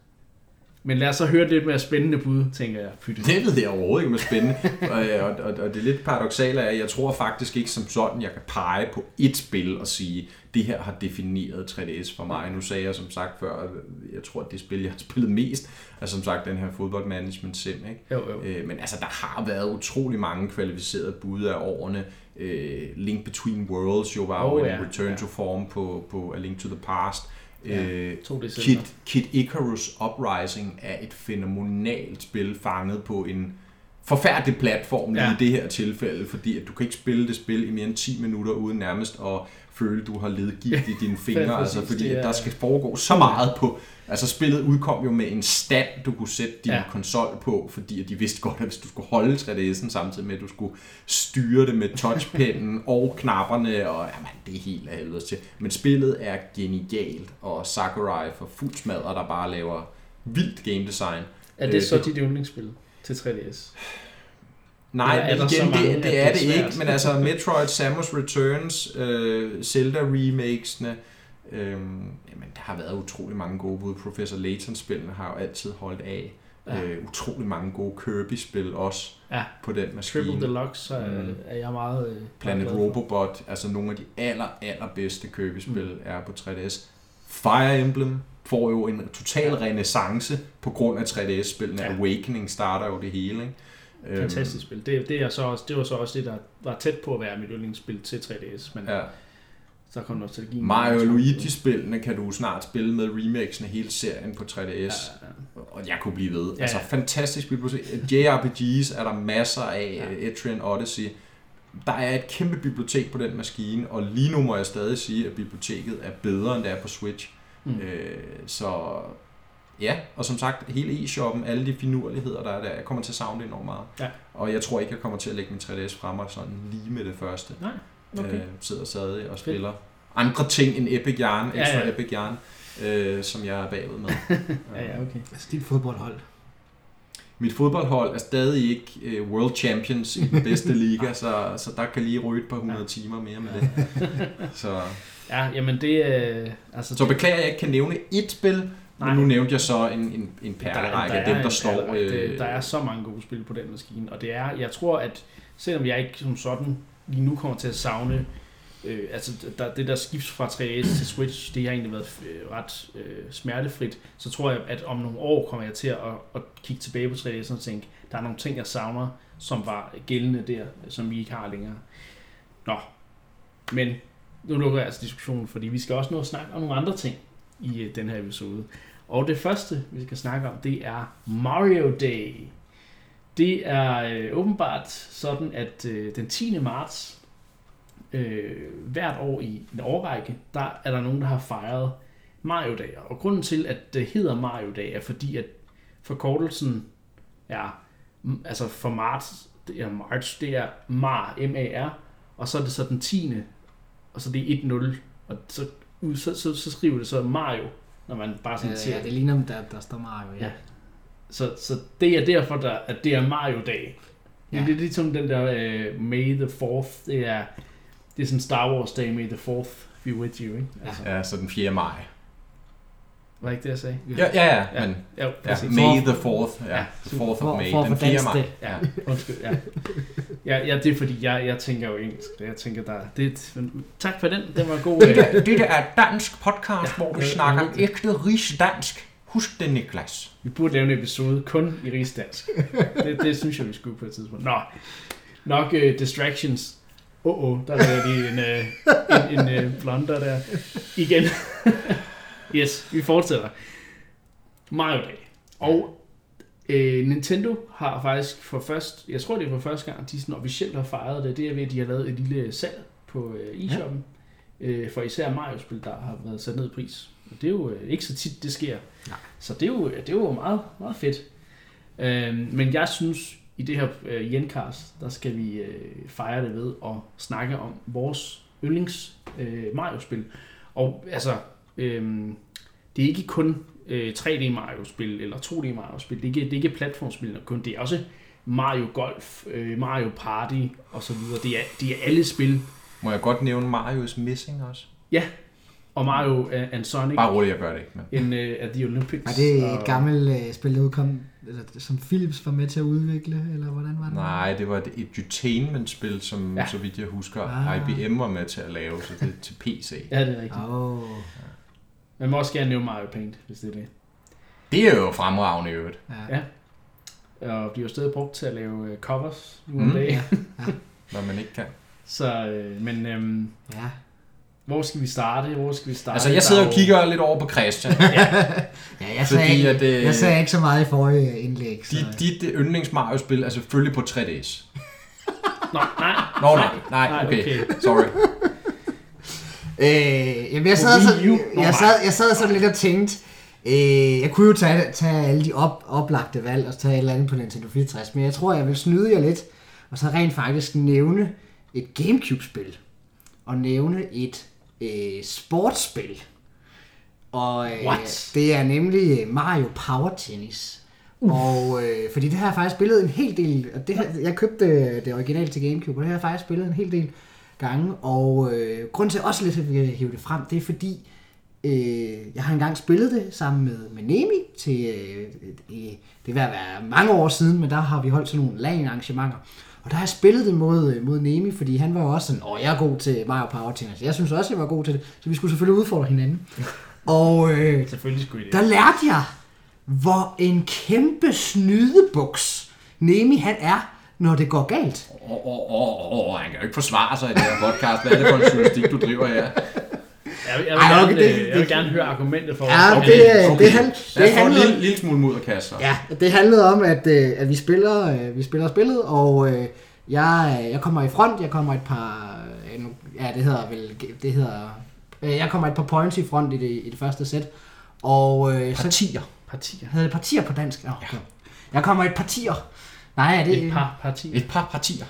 Men lad os så høre lidt mere spændende bud, tænker jeg. Pytte. Det ved jeg overhovedet ikke, om er spændende. og, og, og, og det lidt paradoxale er, at jeg tror faktisk ikke som sådan, jeg kan pege på et spil og sige, det her har defineret 3DS for mig. Nu sagde jeg som sagt før, at jeg tror, at det spil, jeg har spillet mest, er som sagt den her fodboldmanagement sim. Ikke? Jo, jo. Øh, men altså, der har været utrolig mange kvalificerede bud af årene. Øh, Link Between Worlds jo var Oh, jo en ja, return ja. to form på, på A Link to the Past. Ja, Øh, Kid, Kid Icarus Uprising er et fænomenalt spil fanget på en forfærdelig platform Ja. i det her tilfælde, fordi at du kan ikke spille det spil i mere end 10 minutter uden nærmest at føle, du har ledet gift i dine fingre, altså fordi er- der skal foregå så meget på, altså spillet udkom jo med en stand, du kunne sætte din Ja. konsol på, fordi de vidste godt, at hvis du skulle holde 3DS'en samtidig med, at du skulle styre det med touchpennen og knapperne, og jamen, det er helt af til. Men spillet er genialt, og Sakurai for fuld smadret, der bare laver vildt game design. Er det Øh, så det- dit yndlingsspil til 3DS? Nej, er der igen, mange, det, det det er det svært? ikke, men altså Metroid Samus Returns, øh, Zelda remakesene, øh, jamen der har været utrolig mange gode bud. Professor Layton-spillene har jo altid holdt af. Ja. Øh, utrolig mange gode Kirby-spil også Ja. på den maskine. Triple Deluxe er, Mm. er jeg meget... øh, Planet. Robobot, altså nogle af de aller, allerbedste Kirby-spil mm. er på 3DS. Fire Emblem får jo en total renaissance på grund af 3DS-spillene. Ja. Ja. Awakening starter jo det hele, ikke? Øhm, Fantastisk spil. Det, det, er så også, det var så også det, der var tæt på at være mit yndlingsspil til 3DS, men ja. Så kom nostalgien. Mario og Luigi-spillene kan du snart spille med remakesen af hele serien på 3DS. Ja, Ja. Og jeg kunne blive ved. Ja, altså, fantastisk bibliotek. JRPGs er der masser af. Ja. Ja. Etrian Odyssey. Der er et kæmpe bibliotek på den maskine, og lige nu må jeg stadig sige, at biblioteket er bedre, end det er på Switch. Mm. Øh, så ja, og som sagt, hele e-shoppen, alle de finurligheder, der er der, jeg kommer til at savne det enormt meget. Ja. Og jeg tror ikke, jeg kommer til at lægge min 3DS frem og sådan lige med det første. Nej, okay. Øh, sidder stadig og spiller andre ting end Epic Yarn, Ja, ekstra ja. Epic Yarn, øh, som jeg er bagud med. Ja, ja, okay. Altså dit fodboldhold. Mit fodboldhold er stadig ikke øh, World Champions i den bedste liga, så, så der kan lige ryge et par hundrede timer mere med det. Så, Ja, jamen det... Øh, altså, så beklager, jeg ikke kan nævne ét spil, Nej. men nu nævnte jeg så en, en, en perlerække af dem, der en står... Øh, Det- Der er så mange gode spil på den maskine, og det er, jeg tror, at selvom jeg ikke som sådan lige nu kommer til at savne, øh, altså der, det der skift fra 3DS til Switch, det har egentlig været øh, ret øh, smertefrit, så tror jeg, at om nogle år kommer jeg til at, at kigge tilbage på 3DS og tænke, der er nogle ting, jeg savner, som var gældende der, som vi ikke har længere. Nå, men nu lukker jeg altså diskussionen, fordi vi skal også nå at snakke om nogle andre ting i øh, den her episode. Og det første, vi skal snakke om, det er Mario Day. Det er øh, åbenbart sådan, at øh, den 10. marts øh, hvert år i en årrække, der er der nogen, der har fejret Mario Day. Og grunden til, at det hedder Mario Day, er fordi, at forkortelsen er, altså for marts, det er march, det er MAR, M-A-R, og så er det så den 10. og så det er 1-0, og så, så, så, så skriver det så Mario, når man bare sådan Øh, ser ja, det ligner, der, der står Mario. Ja. Ja. Så, så det er derfor, der, at det er Mario Dag. Ja. Ja. Det er lidt som den der uh, May the 4th. Det er, det er sådan Star Wars Day, May the 4th be with you. Ikke? Altså, Ja, så den 4. maj. Var ikke det, jeg sagde? Ja, ja, ja, Ja. men Jo, ja. May the 4th. Ja, Ja, the 4th of for- May. for at Den få 4. dansk maj. det. Ja, undskyld. Ja. Ja, ja, det er fordi, jeg, jeg tænker jo engelsk. Jeg tænker, der, det, er et- men tak for den. Den var god. Det øh, det der er dansk podcast, Ja, hvor vi snakker øh, ægte rigsdansk. Husk det, Niklas. Vi burde lave en episode kun i rigsdansk. Det, det synes jeg, vi skulle på et tidspunkt. Nå, nok uh, distractions. Åh, oh, oh, der er de en, uh, en, en uh, blunder der. Igen. yes, vi fortsætter. Mario Day. Og øh, Nintendo har faktisk for først, jeg tror det er for første gang, de sådan officielt har fejret det, det er ved, at de har lavet et lille salg på øh, e-shoppen. Ja. Øh, for især Mario-spil, der har været sat ned i pris. Og det er jo øh, ikke så tit, det sker. Nej. Så det er jo, det er jo meget, meget fedt. Øh, men jeg synes, i det her øh, Jencast, der skal vi øh, fejre det ved at snakke om vores yndlings øh, Mario-spil. Og altså, øh, det er ikke kun øh, 3D Mario-spil eller 2D Mario-spil. Det er ikke, det er ikke platformspil kun. Det er også Mario Golf, øh, Mario Party og så videre. Det er, det er alle spil. Må jeg godt nævne Mario's Missing også? Og Mario øh, and Sonic Bare roligt, jeg gør det ikke. Men... en øh, af The Olympics. Var det et og- gammelt øh, spil, der udkom, eller, som Philips var med til at udvikle, eller hvordan var det? Nej, det var et edutainment-spil, som Ja. ja. så vidt jeg husker, Ah. IBM var med til at lave, så det er til PC. Ja, det er rigtigt. Åh, oh. Man må også gerne nævne Mario Paint, hvis det er det. Det er jo fremragende i øvrigt. ja. Ja. Og de er jo stadig brugt til at lave øh, covers nu om Mm. dagen. Hvad man ikke kan. Så, øh, men øhm, ja. hvor skal vi starte? Hvor skal vi starte? Altså, jeg Der sidder er og kigger lidt over på Christian. Ja, jeg sagde, Fordi ikke, at, øh, jeg sagde ikke så meget i forrige indlæg. Så. Dit, dit yndlings Mario-spil er selvfølgelig på 3DS. Nå, nej. Nå, nej, nej, okay. Sorry. Øh, jamen, jeg, sad, så, jeg, sad, jeg sad sådan lidt og tænkte, øh, jeg kunne jo tage, tage alle de op, oplagte valg og tage et eller andet på Nintendo 64, men jeg tror, jeg vil snyde jer lidt, og så rent faktisk nævne et Gamecube-spil, og nævne et øh, sportsspil. Og øh, What? det er nemlig øh, Mario Power Tennis. Og øh, fordi det har jeg faktisk spillet en hel del, og det, har- jeg købte det originale til Gamecube, og det har jeg faktisk spillet en hel del gange, og øh, grunden til at jeg også lidt vil hive det frem, det er fordi, øh, jeg har engang spillet det sammen med, med Nemi til, øh, i, det vil være mange år siden, men der har vi holdt sådan nogle LAN-arrangementer, og der har jeg spillet det mod, øh, mod Nemi, fordi han var jo også sådan, åh, jeg er god til Mario Power Tennis. Jeg synes også, jeg var god til det, så vi skulle selvfølgelig udfordre hinanden. Og øh, Selvfølgelig skulle I det. der lærte jeg, hvor en kæmpe snydebuks Nemi han er, når det går galt. Åh, åh, åh, åh, han kan jo ikke forsvare sig i det her podcast. Hvad er det for en journalistik, du driver her? Jeg, vil- jeg, vil, Ej, gerne, okay, det- øh, jeg vil det- gerne høre argumentet for, Ja, hvorfor- det, okay. det, han, det os få en handler lille, lille smule mudderkast så. Ja, det handlede om, at, øh, at vi, spiller, øh, vi spiller spillet, og jeg, jeg kommer i front, jeg kommer et par, ja det hedder vel, det hedder, jeg kommer et par points i front i det, i det første sæt, og øh, så Partier. partier. hedder det partier på dansk? Ja. Okay. Jeg kommer et partier. Nej, er det, Et par partier. Et par partier.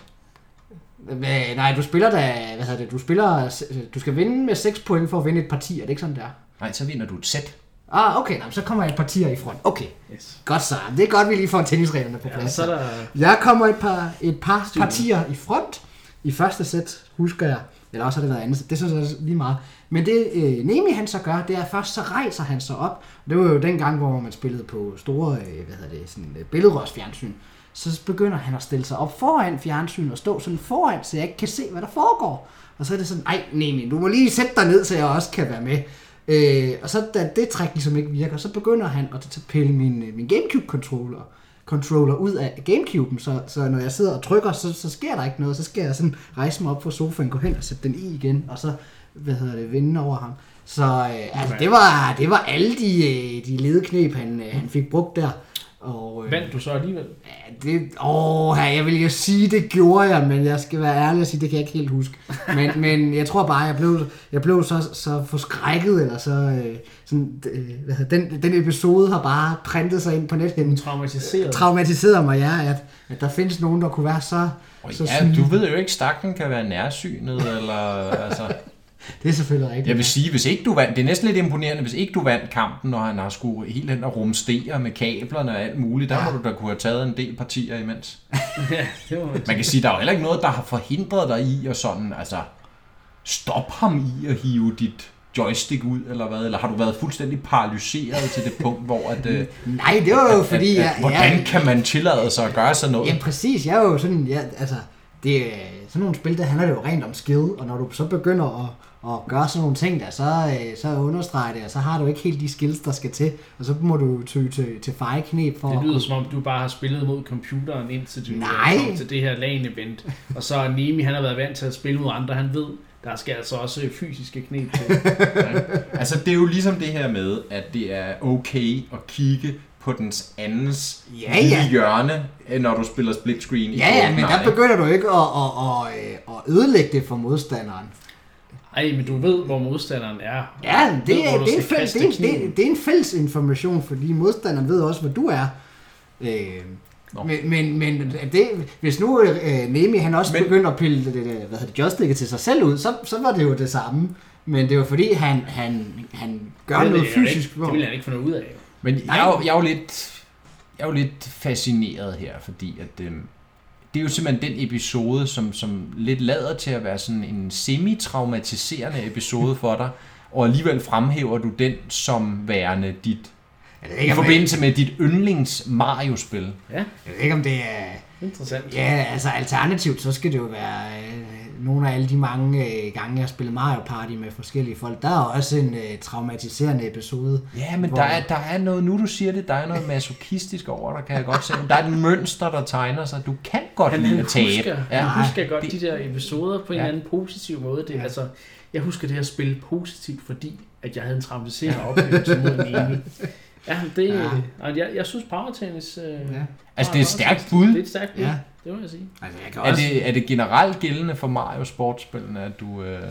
Øh, nej, du spiller da, hvad hedder det, du spiller, du skal vinde med 6 point for at vinde et parti, er det ikke sådan der? Nej, så vinder du et sæt. Ah, okay, nå, så kommer jeg et partier i front. Okay, Yes. godt så. Det er godt, vi lige får tennisreglerne på Ja, plads. så er der... Jeg kommer et par, et par Styr. partier i front i første sæt, husker jeg. Eller også har det været andet sæt. Det synes jeg lige meget. Men det øh, Nemi han så gør, det er først så rejser han sig op. Det var jo den gang, hvor man spillede på store øh, hvad hedder det, sådan, øh, billedrørsfjernsyn. Så begynder han at stille sig op foran fjernsyn og stå sådan foran, så jeg ikke kan se, hvad der foregår. Og så er det sådan, ej Nemi, du må lige sætte dig ned, så jeg også kan være med. Øh, og så da det træk ligesom ikke virker, så begynder han at pille min, øh, min Gamecube-controller controller ud af Gamecuben, så, så når jeg sidder og trykker, så, så sker der ikke noget. Så skal jeg sådan rejse mig op fra sofaen, gå hen og sætte den i igen, og så, hvad hedder det, vinde over ham. Så øh, altså, det, var, det var alle de, øh, de ledeknep, han, øh, han fik brugt der. Og, øh, Vandt du så alligevel? Ja, det, åh, jeg vil jo sige, det gjorde jeg, men jeg skal være ærlig og sige, det kan jeg ikke helt huske. Men, men jeg tror bare, jeg blev, jeg blev så, så forskrækket, eller så, øh, sådan, øh, hvad hedder, den, den episode har bare printet sig ind på nethinden. Traumatiseret? Traumatiserede mig, ja, at, at der findes nogen, der kunne være så, Og så ja, syge. du ved jo ikke, stakken kan være nærsynet, eller altså... Det er selvfølgelig rigtigt. Jeg vil sige, hvis ikke du vandt, det er næsten lidt imponerende, hvis ikke du vandt kampen, når han har skulle helt hen og rumstere med kablerne og alt muligt, der Ja. må du da kunne have taget en del partier imens. ja, det var Man kan sige, der er jo heller ikke noget, der har forhindret dig i at sådan, altså, stop ham i at hive dit joystick ud, eller hvad? Eller har du været fuldstændig paralyseret til det punkt, hvor at... øh, Nej, det var jo fordi, at, jeg, at, hvordan jeg, kan man tillade sig at gøre sådan noget? Ja, præcis. Jeg er jo sådan, ja, altså, det sådan nogle spil, der handler det jo rent om skill, og når du så begynder at, at gøre sådan nogle ting der, så, øh, så understreger det, og så har du ikke helt de skills, der skal til, og så må du ty til, til fejeknep for Det at lyder kunne- som om, du bare har spillet mod computeren indtil du øh, Nej. kom til det her LAN-event. Og så er Nemi, han har været vant til at spille mod andre. Han ved, der skal altså også fysiske knep til. Altså, det er jo ligesom det her med, at det er okay at kigge på dens andens Ja, ja. hjørne, øh, når du spiller split screen i Ja, ja, men der begynder du ikke at, at, at, at, at ødelægge det for modstanderen. Ej, men du ved, hvor modstanderen er. Ja, det ved, er, det, er en fælles, det, er, det, er, det er en fælles information, fordi modstanderen ved også, hvor du er. Øh, Nå. men, men, men det, hvis nu øh, Nemi han også Men- begynder at pille det, det, hvad hedder det, joysticket til sig selv ud, så, så var det jo det samme. Men det var fordi, han, han, han gør det, noget fysisk. Ikke, det vil jeg ikke få noget ud af. Men Nej. jeg er, jo, jeg er jo lidt, jeg er jo lidt fascineret her, fordi at, øhm, det er jo simpelthen den episode, som, som lidt lader til at være sådan en semi-traumatiserende episode for dig, og alligevel fremhæver du den som værende dit, Jeg ved i ikke, om, det, forbindelse med dit yndlings Mario-spil. Ja, jeg ved ikke, om det er... interessant. Ja, altså alternativt, så skal det jo være øh, nogle af alle de mange øh, gange, jeg har spillet Mario Party med forskellige folk. Der er også en øh, traumatiserende episode. Ja, men Hvor- der er, der er noget, nu du siger det, der er noget masochistisk over dig, kan jeg godt se. Der er et mønster, der tegner sig. Du kan godt Han, lide at tabe. husker, Ja. han husker godt det- de der episoder på en Ja. eller anden positiv måde. Det, Ja. altså, jeg husker det her spil positivt, fordi at jeg havde en traumatiserende oplevelse mod en enig. Ja, det, Ja. ja. Jeg, jeg synes power tennis... Øh, Ja. Altså, det er et stærkt bud. Det er et stærkt bud, Ja. det må jeg sige. Altså, jeg kan Er også... det, er det generelt gældende for Mario sportsspillene, at du... Øh...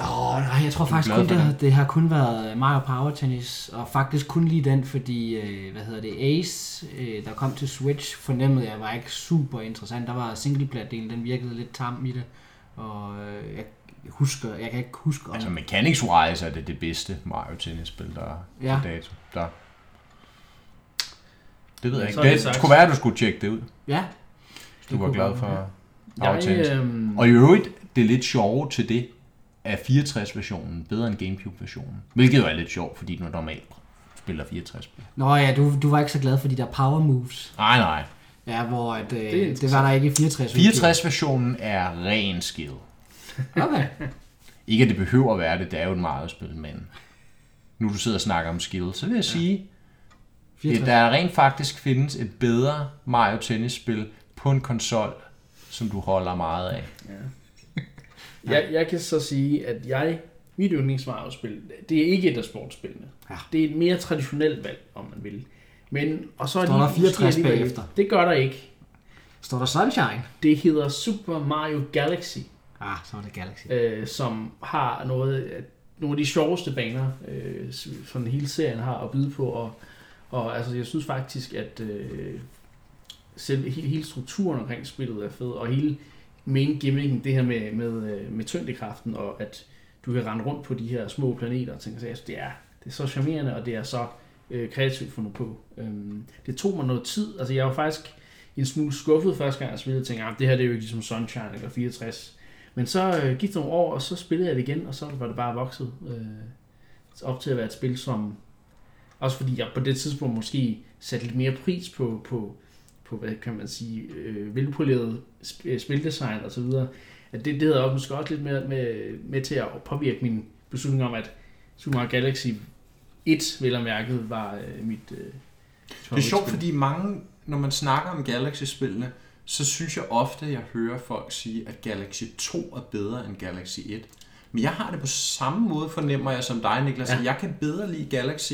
Åh, oh, nej, jeg tror er faktisk kun, det, det har kun været Mario Power Tennis, og faktisk kun lige den, fordi, øh, hvad hedder det, Ace, øh, der kom til Switch, fornemmede jeg var ikke super interessant. Der var singleplayer-delen, den virkede lidt tam i det, og øh, jeg husker, jeg kan ikke huske om... Altså, mechanics-wise er det det bedste Mario tennisspil, der er Ja. dato. Der. Det ved jeg Ja, ikke. det Det skulle være, at du skulle tjekke det ud, ja, hvis du Det var kunne glad for være. Power tennis. Jeg, øhm, Og i øvrigt, det er lidt sjovere til det, er 64-versionen bedre end Gamecube-versionen. Hvilket jo er lidt sjovt, fordi du normalt spiller 64 spil. Nå ja, du, du var ikke så glad for de der power moves, Nej, nej. ja, hvor at, øh, det, interessant. var der ikke i 64. 64-versionen er ren skill. Okay. Ikke at det behøver at være det, det er jo et Mario-spil, men nu du sidder og snakker om skill, så vil jeg sige, 64. der rent faktisk findes et bedre Mario Tennis-spil på en konsol, som du holder meget af. jeg, jeg kan så sige, at jeg, mit yndlingsmario-spil, det er ikke et af sportsspillene. Ja. Det er et mere traditionelt valg, om man vil. Men, og så er Står lige, der 64 måske alligevel- bagefter? Det gør der ikke. Står der Sunshine? Det hedder Super Mario Galaxy, Ah, så er det Galaxy. øh, som har noget, af- nogle af de sjoveste baner, øh, som hele serien har at byde på. Og, og altså, jeg synes faktisk, at øh, selv, hele, hele strukturen omkring spillet er fed, og hele main gimmicken, det her med, med, øh, med tyngdekraften, og at du kan rende rundt på de her små planeter og tænke, altså, det er, det er så charmerende, og det er så øh, kreativt fundet på. Øhm, det tog mig noget tid, altså jeg var faktisk en smule skuffet første gang jeg spillede, og tænkte, ah, det her det er jo ikke ligesom Sunshine eller 64. Men så øh, gik det nogle år, og så spillede jeg det igen, og så var det bare vokset øh, op til at være et spil, som... Også fordi jeg på det tidspunkt måske satte lidt mere pris på, på, på hvad kan man sige, øh, velpoleret øh, spildesign og så videre. At det, det havde også måske også lidt med, med, med til at påvirke min beslutning om, at Super Mario Galaxy 1, vel og mærket, var øh, mit øh, Det er sjovt, fordi mange, når man snakker om Galaxy-spillene, så synes jeg ofte, at jeg hører folk sige, at Galaxy 2 er bedre end Galaxy 1. Men jeg har det på samme måde, fornemmer jeg som dig, Niklas. Ja. Jeg kan bedre lide Galaxy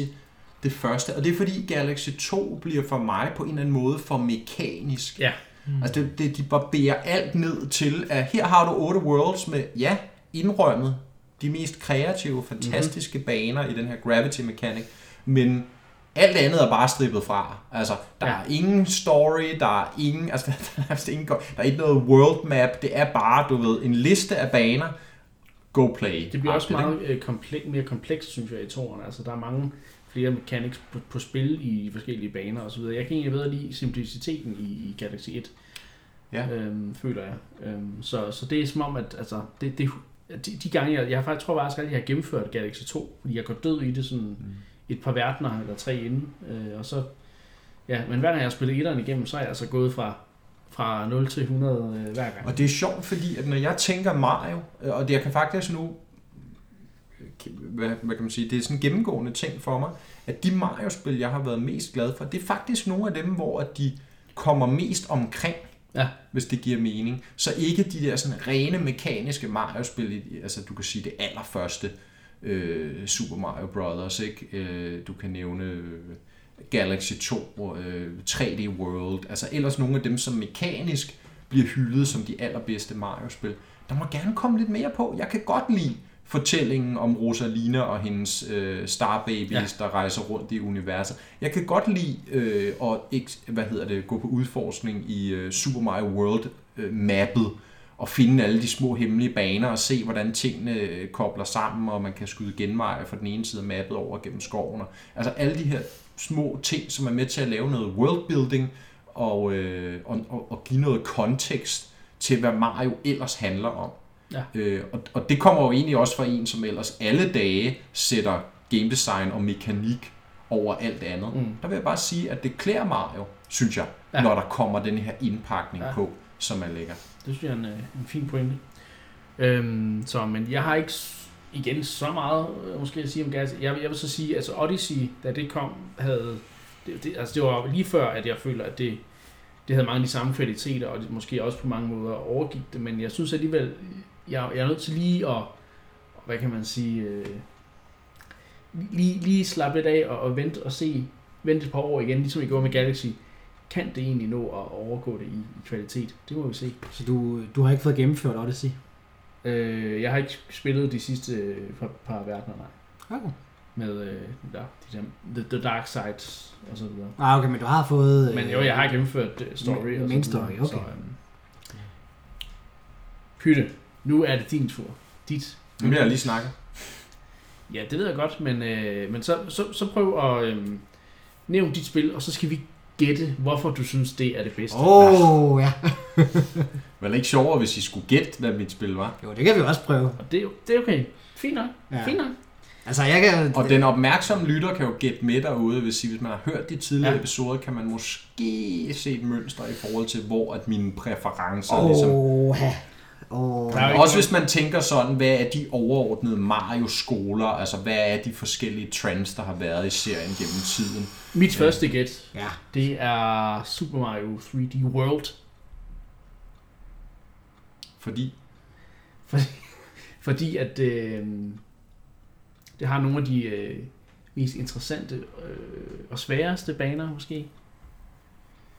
det første, og det er fordi Galaxy 2 bliver for mig på en eller anden måde for mekanisk. Ja. Mm. Altså det, det, de barberer alt ned til, at her har du otte worlds med, ja, indrømmet, de mest kreative, fantastiske mm-hmm. baner i den her gravity mechanic, men alt andet er bare strippet fra. Altså, der Ja. er ingen story, der er ingen, altså, der er, ingen, der er ikke noget world map, det er bare, du ved, en liste af baner, go play. Det bliver også meget øh, komplek, mere komplekst, synes jeg, i toren. Altså, der er mange flere mechanics på, på spil i forskellige baner og så videre. Jeg kan egentlig bedre lide simpliciteten i, i Galaxy 1, Ja. øhm, føler jeg. Øhm, så, så det er som om, at altså, det, det, de, de gange, jeg, jeg faktisk tror faktisk aldrig, jeg har gennemført Galaxy 2, fordi jeg går død i det sådan mm. et par verdener eller tre inden. Øh, og så, ja, men hver gang jeg har spillet etteren igennem, så er jeg altså gået fra, fra 0 til 100 øh, hver gang. Og det er sjovt, fordi at når jeg tænker Mario, øh, og det jeg kan faktisk nu, hvad, hvad kan man sige, det er sådan en gennemgående ting for mig, at de Mario-spil, jeg har været mest glad for, det er faktisk nogle af dem, hvor de kommer mest omkring, Ja. hvis det giver mening. Så ikke de der sådan rene mekaniske Mario-spil, altså du kan sige det allerførste øh, Super Mario Brothers, ikke? Øh, du kan nævne øh, Galaxy 2, øh, 3D World, altså ellers nogle af dem, som mekanisk bliver hyldet som de allerbedste Mario-spil. Der må gerne komme lidt mere på. Jeg kan godt lide fortællingen om Rosalina og hendes øh, Star Babies, Ja. der rejser rundt i universet. Jeg kan godt lide øh, at hvad hedder det, gå på udforskning i øh, Super Mario World øh, mappet, at finde alle de små hemmelige baner og se, hvordan tingene øh, kobler sammen, og man kan skyde genveje fra den ene side af mappet over gennem skoven. Og- Altså alle de her små ting, som er med til at lave noget worldbuilding og, øh, og, og, og give noget kontekst til, hvad Mario ellers handler om. Ja. Øh, og, og det kommer jo egentlig også fra en, som ellers alle dage sætter game design og mekanik over alt andet. Mm. Der vil jeg bare sige, at det klæder Mario, synes jeg, Ja. når der kommer den her indpakning Ja. på, som er lækker. Det synes jeg er en, øh, en fin pointe. Øhm, så, men jeg har ikke igen så meget øh, måske at sige om gas. Jeg, jeg vil så sige, altså Odyssey, da det kom, havde... Det, det, altså det var lige før, at jeg føler, at det, det havde mange af de samme kvaliteter, og det måske også på mange måder overgik det, men jeg synes alligevel, jeg, jeg er nødt til lige at, hvad kan man sige, øh, lige, lige slappe lidt af og, og vente og se, vente et par år igen, ligesom vi gjorde med Galaxy. Kan det egentlig nå at overgå det i, i kvalitet? Det må vi se. Så du, du har ikke fået gennemført Odyssey? Øh, jeg har ikke spillet de sidste øh, par, par verdener, nej. Okay. Med øh, der, de der, the, the Dark Sides og så videre. Ah, okay, men du har fået... øh, Men jo, jeg har gennemført uh, story main- og main story, okay. Så, øhm, Pytte, nu er det din tur. Dit. Nu vil jeg lige snakke. Ja, det ved jeg godt, men, øh, men så, så, så prøv at øh, nævne dit spil, og så skal vi gætte, hvorfor du synes, det er det bedste. Åh, oh, ja. Var det ikke sjovere, hvis I skulle gætte, hvad mit spil var? Jo, det kan vi også prøve. Og det, er jo- det er okay. Fint nok. Ja. Fint nok. Altså, jeg kan... Og den opmærksomme lytter kan jo gætte med derude, hvis, hvis man har hørt de tidligere Ja. ja. episoder, kan man måske se et mønster i forhold til, hvor at mine præferencer Åh, oh. ligesom... oh, ja. Ikke Også hvis man tænker sådan, hvad er de overordnede Mario-skoler, altså hvad er de forskellige trends, der har været i serien gennem tiden. Mit første gæt, Ja. det er Super Mario 3D World. Fordi, Fordi at øh, det har nogle af de øh, mest interessante øh, og sværeste baner, måske.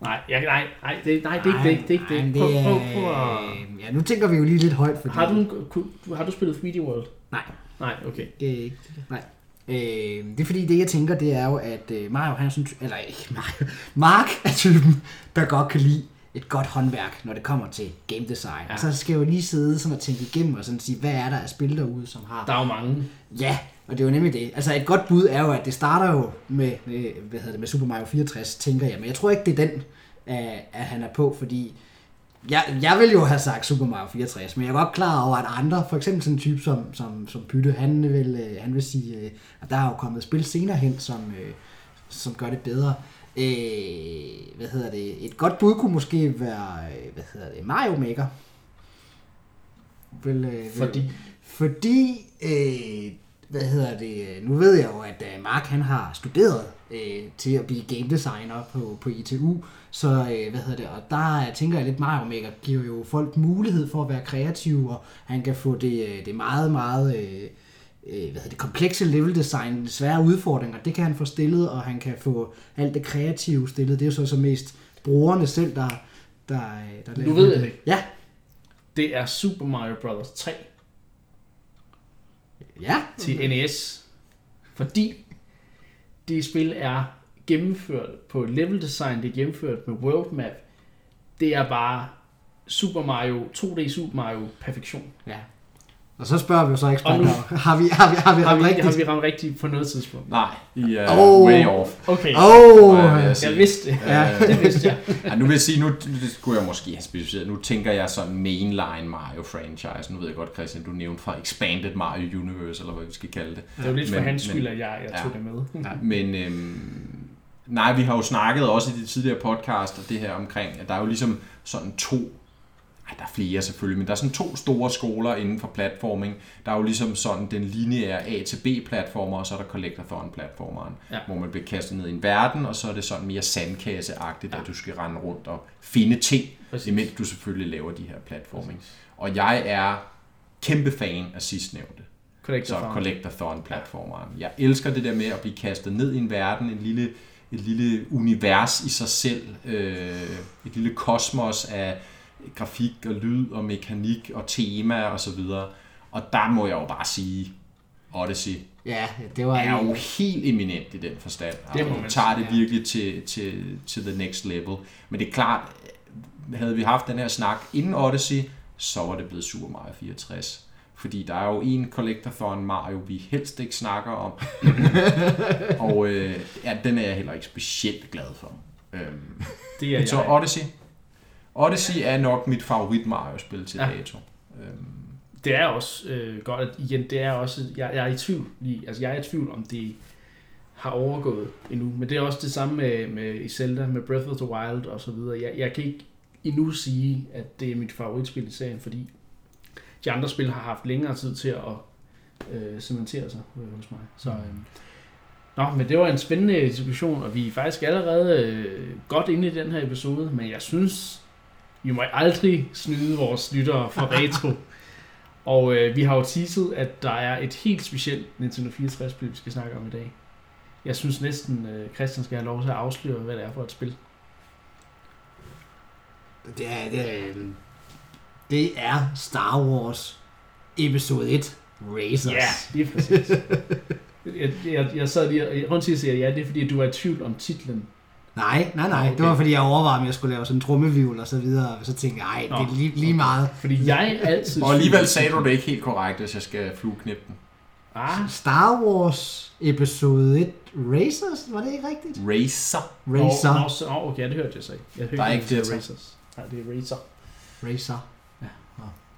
Nej, jeg, nej, nej, det, nej, det er ikke det. det, er ikke det. Prøv, prøv, prøv at... Ja, nu tænker vi jo lige lidt højt, fordi... Har du, en- ku- har du spillet 3D World? Nej. Nej, okay. Det er ikke Nej. Øh, det er fordi, det jeg tænker, det er jo, at øh, Mario, han er sådan, eller ikke Mario, Mark er typen, der godt kan lide et godt håndværk, når det kommer til game design. Ja. Ja. Og så skal jeg jo lige sidde sådan og tænke igennem og sådan sige, hvad er der af spil derude, som har... Der er jo mange. Ja, og det er jo nemlig det. Altså et godt bud er jo, at det starter jo med, med, hvad hedder det, med Super Mario 64, tænker jeg. Men jeg tror ikke, det er den, at, at han er på, fordi jeg, jeg vil jo have sagt Super Mario 64, men jeg er godt klar over, at andre, for eksempel sådan en type som, som, som Pytte, han vil, øh, han vil sige, øh, at der er jo kommet spil senere hen, som, øh, som gør det bedre. Øh, hvad hedder det? Et godt bud kunne måske være, øh, hvad hedder det, Mario Maker. Vil, øh, vil, Fordi fordi, øh, hvad hedder det, nu ved jeg jo, at øh, Mark han har studeret øh, til at blive game designer på, på ITU, så øh, hvad hedder det, og der tænker jeg lidt, Mario Maker giver jo folk mulighed for at være kreative, og han kan få det, øh, det meget, meget øh, øh, hvad hedder det, komplekse level design, svære udfordringer, det kan han få stillet, og han kan få alt det kreative stillet. Det er jo så, så mest brugerne selv, der, der, øh, der Nu ved jeg det. Ja, det er Super Mario Bros. 3 ja. til NES. Fordi det spil er gennemført på level design, det er gennemført med world map. Det er bare Super Mario, 2D Super Mario perfektion. Ja. Og så spørger vi jo så Og eksperter, nu- har vi, har vi, har vi Har ramt vi, rigtigt? har vi ramt rigtigt på noget tidspunkt? nej, I er Oh. way off. Okay, oh, jeg sige? jeg vidste det. Ja. Det vidste jeg. Ja, nu vil jeg sige, nu det skulle jeg måske have specificeret. Nu tænker jeg sådan mainline Mario franchise. Nu ved jeg godt, Christian, du nævnte fra Expanded Mario Universe, eller hvad vi skal kalde det. Det var lidt for Men- hans skyld, at jeg, jeg ja. tog det med. Men øhm, nej, vi har jo snakket også i de tidligere podcast, og det her omkring, at der er jo ligesom sådan to, ej, der er flere selvfølgelig, men der er sådan to store skoler inden for platforming. Der er jo ligesom sådan den lineære A til B platformer, og så er der collectathon platformeren, Ja. hvor man bliver kastet ned i en verden, og så er det sådan mere sandkasseagtigt, ja. at du skal rende rundt og finde ting, Præcis. imens du selvfølgelig laver de her platforming. Og jeg er kæmpe fan af sidstnævnte. Så Collectathon-platformeren. Jeg elsker det der med at blive kastet ned i en verden, en lille, et lille univers i sig selv, øh, et lille kosmos af grafik og lyd og mekanik og tema og så videre. Og der må jeg jo bare sige, Odyssey Ja, det var... er jo helt eminent i den forstand. Det må Altså, man tager sige, det virkelig til, til, til the next level. Men det er klart, havde vi haft den her snak inden Odyssey, så var det blevet Super Mario 64. Fordi der er jo en Collectathon Mario, vi helst ikke snakker om. og øh, ja, den er jeg heller ikke specielt glad for. Øhm, Det er så jeg. Odyssey. Odyssey er nok mit favorit Mario-spil til Ja. dato. Øhm, Det er også øh, godt, at igen, det er også, jeg, jeg er i tvivl lige, altså jeg er i tvivl om det har overgået endnu, men det er også det samme med, med i Zelda, med Breath of the Wild og så videre. Jeg, jeg kan ikke endnu sige, at det er mit favoritspil i serien, fordi de andre spil har haft længere tid til at øh, cementere sig øh, hos mig. Så, øh, Nå, men det var en spændende diskussion, og vi er faktisk allerede øh, godt inde i den her episode, men jeg synes, vi må aldrig snyde vores lyttere for retro. Og øh, vi har jo teaset, at der er et helt specielt Nintendo 64-spil, vi skal snakke om i dag. Jeg synes næsten, øh, Christian skal have lov til at afsløre, hvad det er for et spil. Det er, det er, det er Star Wars episode 1 Racers. Ja, lige præcis. jeg, jeg, jeg sad lige, rundt til at sige ja, det er fordi, du er i tvivl om titlen. Nej, nej, nej. Okay. Det var fordi, jeg overvejede, om jeg skulle lave sådan en trummevivl og så videre. Og så tænkte jeg, ej, det er lige, lige meget. Fordi jeg altid... og alligevel sagde du det ikke helt korrekt, hvis jeg skal flueknippe den. Ah, Star Wars episode 1 Racers, var det ikke rigtigt? Racer. Racer. Nå, så, nå, okay, det hørte jeg så ikke. Jeg hørte Der er ikke det er Racers. Nej, det er Racer. Racer. Ja.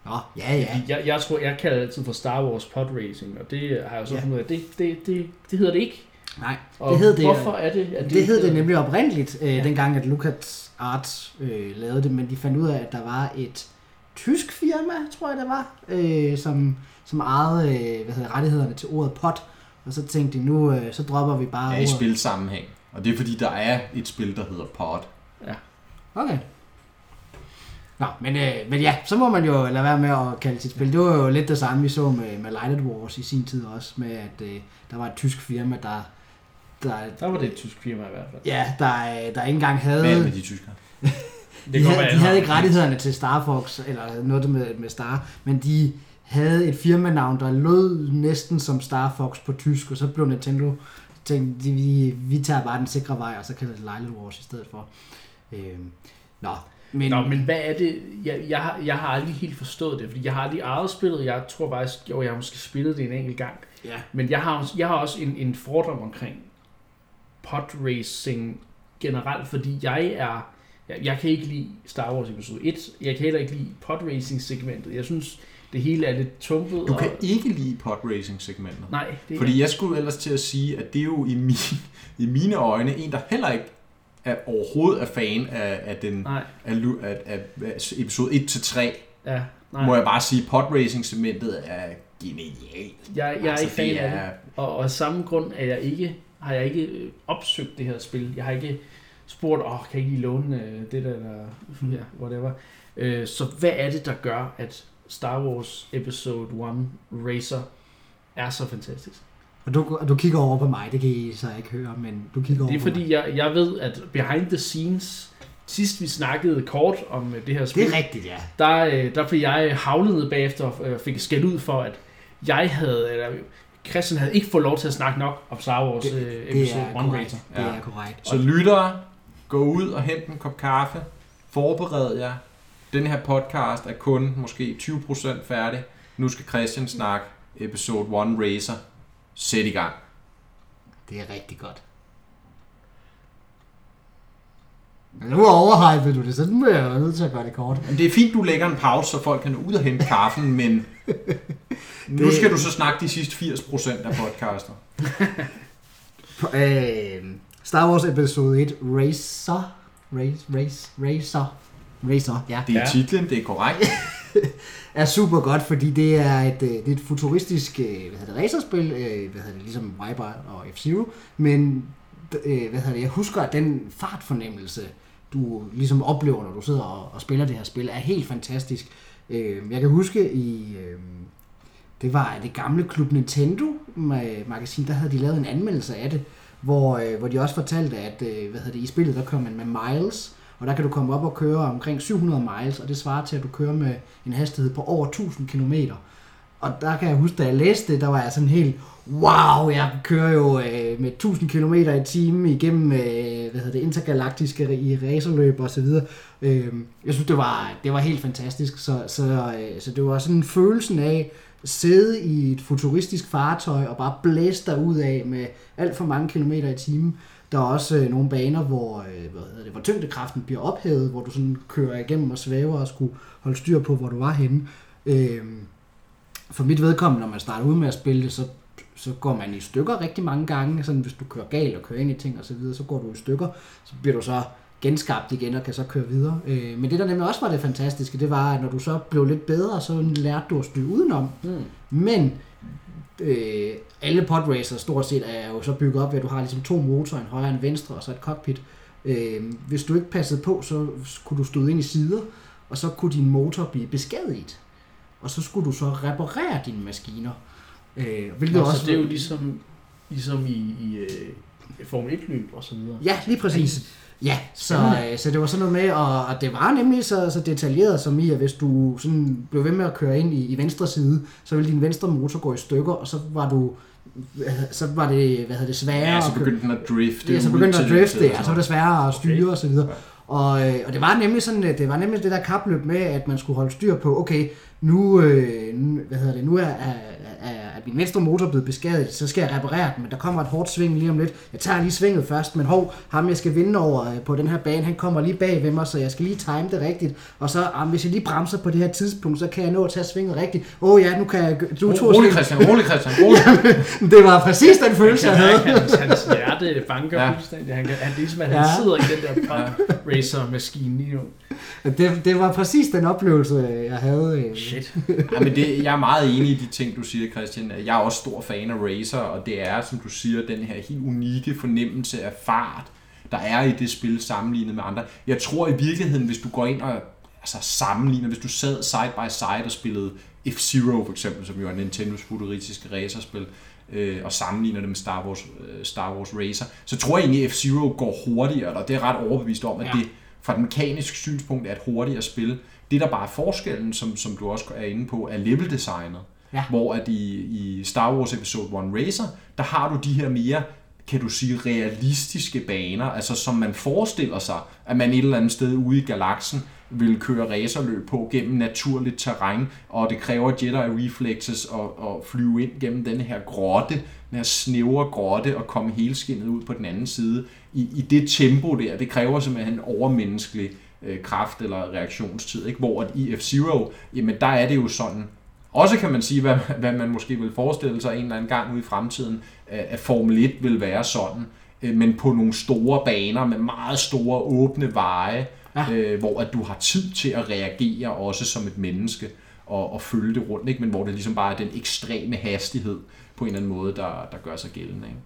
Nå, ja, ja. Jeg, jeg tror, jeg kalder det altid for Star Wars Pod Racing, og det har jeg jo så Ja. fundet ud af, det, det, det, det hedder det ikke. Nej, Og det hed det. hvorfor er det, at Det, det, hed det nemlig oprindeligt, øh, Ja. ja. dengang at Lucas Arts øh, lavede det, men de fandt ud af, at der var et tysk firma, tror jeg det var, øh, som, som ejede øh, hvad hedder, rettighederne til ordet pot, og så tænkte de, nu øh, så dropper vi bare Ja, i spilsammenhæng. Og det er fordi, der er et spil, der hedder Pod. Okay. Nå, men, øh, men ja, så må man jo lade være med at kalde sit spil. Det var jo lidt det samme, vi så med, med Lighted Wars i sin tid også, med at øh, der var et tysk firma, der, der, Der var det et tysk firma i hvert fald. ja, der, øh, der ikke engang havde... Hvad med de tyskere? De, havde, de havde ikke rettighederne til Star Fox, eller noget med, med Star, men de havde et firmanavn, der lød næsten som Star Fox på tysk, og så blev Nintendo tænkt, de, vi, vi tager bare den sikre vej, og så kalder det Lighted Wars i stedet for. Øhm, nå, men, Nå, men hvad er det? Jeg, jeg, har, jeg har aldrig helt forstået det, fordi jeg har aldrig ejet spillet. Jeg tror faktisk, jo, jeg har måske spillet det en enkelt gang. ja, Men jeg har, også- jeg har også en, en fordom omkring podracing generelt, fordi jeg er... Jeg, jeg kan ikke lide Star Wars episode 1. Jeg kan heller ikke lide podracing segmentet. Jeg synes, det hele er lidt tumpet. Du kan og, ikke lide pod racing segmentet. Nej, det Fordi jeg skulle ellers til at sige, at det er jo i, min, i mine øjne en, der heller ikke er overhovedet er fan af, af, den, af, af, af, af episode 1-3, ja, nej. må jeg bare sige, pod racing segmentet er genialt. Jeg, jeg er ikke fan af det. er, Og, og af samme grund er jeg ikke, har jeg ikke øh, opsøgt det her spil. Jeg har ikke spurgt, åh, kan jeg ikke låne øh, det der, der ja, whatever. Øh, så hvad er det, der gør, at Star Wars Episode 1 Racer er så fantastisk? og du, du kigger over på mig, det kan I så ikke høre, men du kigger over Det er mig. fordi, jeg, jeg ved, at behind the scenes, sidst vi snakkede kort om øh, det her spil, Det er rigtigt, ja. der, der blev jeg havlet ned bagefter og fik skæld ud for, at jeg havde, eller Christian havde ikke fået lov til at snakke nok om Star Wars Det- øh, Det Episode er 1 korrekt. Racer. Det Ja. er korrekt. Så lyttere, gå ud og hent en kop kaffe. Forbered jer. Den her podcast er kun måske 20% færdig. Nu skal Christian snakke episode 1 Racer. Sæt i gang. Det er rigtig godt. Men nu overhypede du det, så nu er jeg nødt til at gøre det kort. Men det er fint, du lægger en pause, så folk kan nå ud og hente kaffen, men nu Det- skal du så snakke de sidste 80% af podcaster. Øh, Star Wars episode 1, Racer. Race, race, Racer. Racer, ja. Det er titlen, det er korrekt. er super godt, fordi det er et, øh, det er et futuristisk øh, hvad hedder det, racerspil, øh, hvad hedder det, ligesom Viper og F-Zero, men hvad hedder det, jeg husker, at den fartfornemmelse, du ligesom oplever, når du sidder og, og spiller det her spil, er helt fantastisk. Øh, jeg kan huske i, øh, det var det gamle Klub Nintendo magasin, der havde de lavet en anmeldelse af det, hvor, øh, hvor de også fortalte, at øh, hvad hedder det, i spillet, der kører man med miles, og der kan du komme op og køre omkring 700 miles, og det svarer til, at du kører med en hastighed på over 1000 km. Og der kan jeg huske, da jeg læste det, der var jeg sådan helt, wow, jeg kører jo øh, med 1000 km i timen igennem øh, hvad hedder det, intergalaktiske i racerløb og så videre. Øh, jeg synes, det var, det var helt fantastisk. Så, så, øh, så det var sådan en følelsen af sidde i et futuristisk fartøj og bare blæse dig ud af med alt for mange kilometer i timen. Der er også øh, nogle baner, hvor, øh, hvad hedder det, hvor tyngdekraften bliver ophævet, hvor du sådan kører igennem og svæver og skulle holde styr på, hvor du var henne. Øh, for mit vedkommende, når man starter ud med at spille det, så, så går man i stykker rigtig mange gange. Sådan, hvis du kører galt og kører ind i ting og så videre, så går du i stykker. Så bliver du så genskabt igen og kan så køre videre. Øh, men det, der nemlig også var det fantastiske, det var, at når du så blev lidt bedre, så lærte du at styre udenom. Mm. Men øh, alle podracer stort set er jo så bygget op ved, at du har ligesom to motorer, en højre og en venstre, og så et cockpit. Øh, hvis du ikke passede på, så kunne du støde ind i sider, og så kunne din motor blive beskadiget. Og så skulle du så reparere dine maskiner. Øh, hvilket Nå, også så det er jo ligesom, ligesom i, i uh, Formel 1-løb og så videre. Ja, lige præcis. Ja, så, øh, så det var sådan noget med, og, og det var nemlig så, så detaljeret som i, at hvis du sådan blev ved med at køre ind i, i venstre side, så ville din venstre motor gå i stykker, og så var du så var det, hvad hedder det, sværere Ja, så at begyndte den at drifte. Ja, så begyndte at til- drifte, ja, så var det sværere at styre og så videre. Og, øh, og det var nemlig sådan, øh, det var nemlig det der kapløb med, at man skulle holde styr på, okay, nu, øh, hvad hedder det, nu er, er, er min venstre motor blevet beskadiget, så skal jeg reparere den, men der kommer et hårdt sving lige om lidt. Jeg tager lige svinget først, men hov, ham jeg skal vinde over øh, på den her bane, han kommer lige bag ved mig, så jeg skal lige time det rigtigt. Og så, ah, hvis jeg lige bremser på det her tidspunkt, så kan jeg nå at tage svinget rigtigt. Åh oh, ja, nu kan jeg... Du tog Rolig. Christian, rolig Christian, rolig. Det var præcis den følelse, jeg havde. Hans, hans hjerte banker Ja. fuldstændig. Han, han, det er ligesom, at han Ja. sidder i den der racer-maskine lige nu. Det, det var præcis den oplevelse, jeg havde. øh. Shit. Ja, men det, jeg er meget enig i de ting, du siger, Christian. Jeg er også stor fan af racer, og det er, som du siger, den her helt unikke fornemmelse af fart, der er i det spil sammenlignet med andre. Jeg tror i virkeligheden, hvis du går ind og altså, sammenligner, hvis du sad side by side og spillede F-Zero for eksempel, som jo er Nintendos futuristiske racerspil, øh, og sammenligner det med Star Wars, øh, Star Wars Racer, så tror jeg egentlig, at F-Zero går hurtigere, og det er ret overbevist om, at Ja. ja. det fra et mekanisk synspunkt er et hurtigere spil. Det, der bare er forskellen, som, som du også er inde på, er leveldesignet. Ja. Hvor at i, i Star Wars Episode 1 Racer, der har du de her mere, kan du sige, realistiske baner, altså som man forestiller sig, at man et eller andet sted ude i galaksen vil køre racerløb på gennem naturligt terræn, og det kræver Jedi reflexes at, at flyve ind gennem den her grotte, den her snævre grotte, og komme helskindet ud på den anden side. I, i det tempo der, det kræver simpelthen en overmenneskelig øh, kraft eller reaktionstid, ikke? hvor at i F-Zero, jamen der er det jo sådan, også kan man sige, hvad, hvad man måske vil forestille sig en eller anden gang ude i fremtiden, at Formel 1 vil være sådan, øh, men på nogle store baner med meget store åbne veje, ja. øh, hvor at du har tid til at reagere også som et menneske og, og følge det rundt, ikke? men hvor det ligesom bare er den ekstreme hastighed på en eller anden måde, der, der gør sig gældende. Ikke?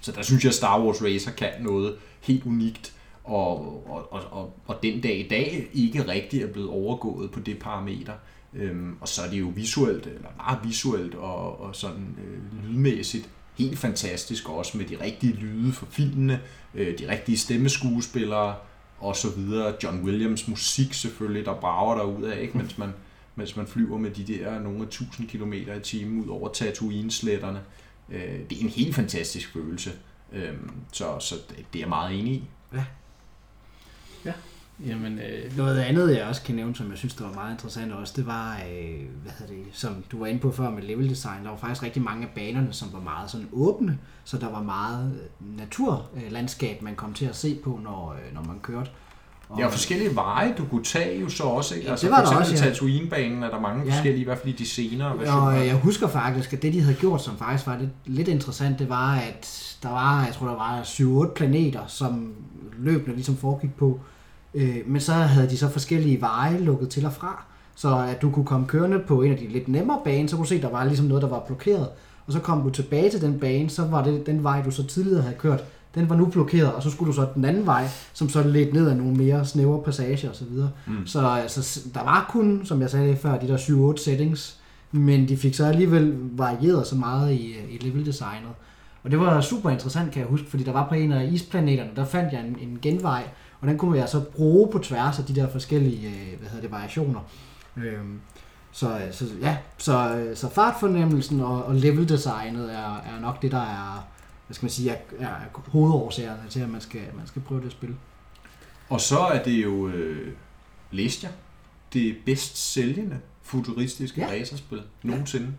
Så der synes jeg, at Star Wars Racer kan noget helt unikt, og, og, og, og, og den dag i dag ikke rigtig er blevet overgået på det parameter. Øhm, og så er det jo visuelt, eller meget visuelt og, og sådan øh, lydmæssigt helt fantastisk, også med de rigtige lyde for filmene, øh, de rigtige stemmeskuespillere og så videre. John Williams musik selvfølgelig, der brager der ud af, ikke? Mens, man, mens man flyver med de der nogle af 1000 km i timen ud over Tatooine-sletterne. Øh, det er en helt fantastisk følelse. Øhm, så, så det, det er jeg meget enig i. Jamen, øh, Noget andet, jeg også kan nævne, som jeg synes, der var meget interessant også, det var, øh, hvad hedder det, som du var inde på før med level design, der var faktisk rigtig mange af banerne, som var meget sådan åbne, så der var meget øh, naturlandskab, man kom til at se på, når, øh, når man kørte. Og, Ja, og forskellige veje, du kunne tage jo så også. Ikke? Ja, altså, det var for der eksempel også, ja. Tatooine-banen er der mange Ja. forskellige, i hvert fald i de senere Og versioner. øh, jeg husker faktisk, at det de havde gjort, som faktisk var lidt, lidt interessant, det var, at der var, jeg tror der var 7-8 planeter, som løbende ligesom foregik på. Øh, men så havde de så forskellige veje lukket til og fra, så at du kunne komme kørende på en af de lidt nemmere baner, så kunne du se, at der var ligesom noget, der var blokeret. Og så kom du tilbage til den bane, så var det den vej, du så tidligere havde kørt, den var nu blokeret, og så skulle du så den anden vej, som så ledte ned ad nogle mere snævre passager osv. Mm. Så altså, der var kun, som jeg sagde før, de der 7-8 settings, men de fik så alligevel varieret så meget i, i level-designet. Og det var super interessant, kan jeg huske, fordi der var på en af isplaneterne, der fandt jeg en, en genvej, og den kunne jeg så bruge på tværs af de der forskellige øh, hvad hedder det, variationer. Øhm, Så, øh, så ja, så, øh, så fartfornemmelsen og, og leveldesignet er, er nok det, der er, hvad skal man sige, er, er hovedårsagerne til, at man skal, man skal prøve det spil. Og så er det jo, øh, læste jeg, det bedst sælgende futuristiske ja. racerspil nogensinde.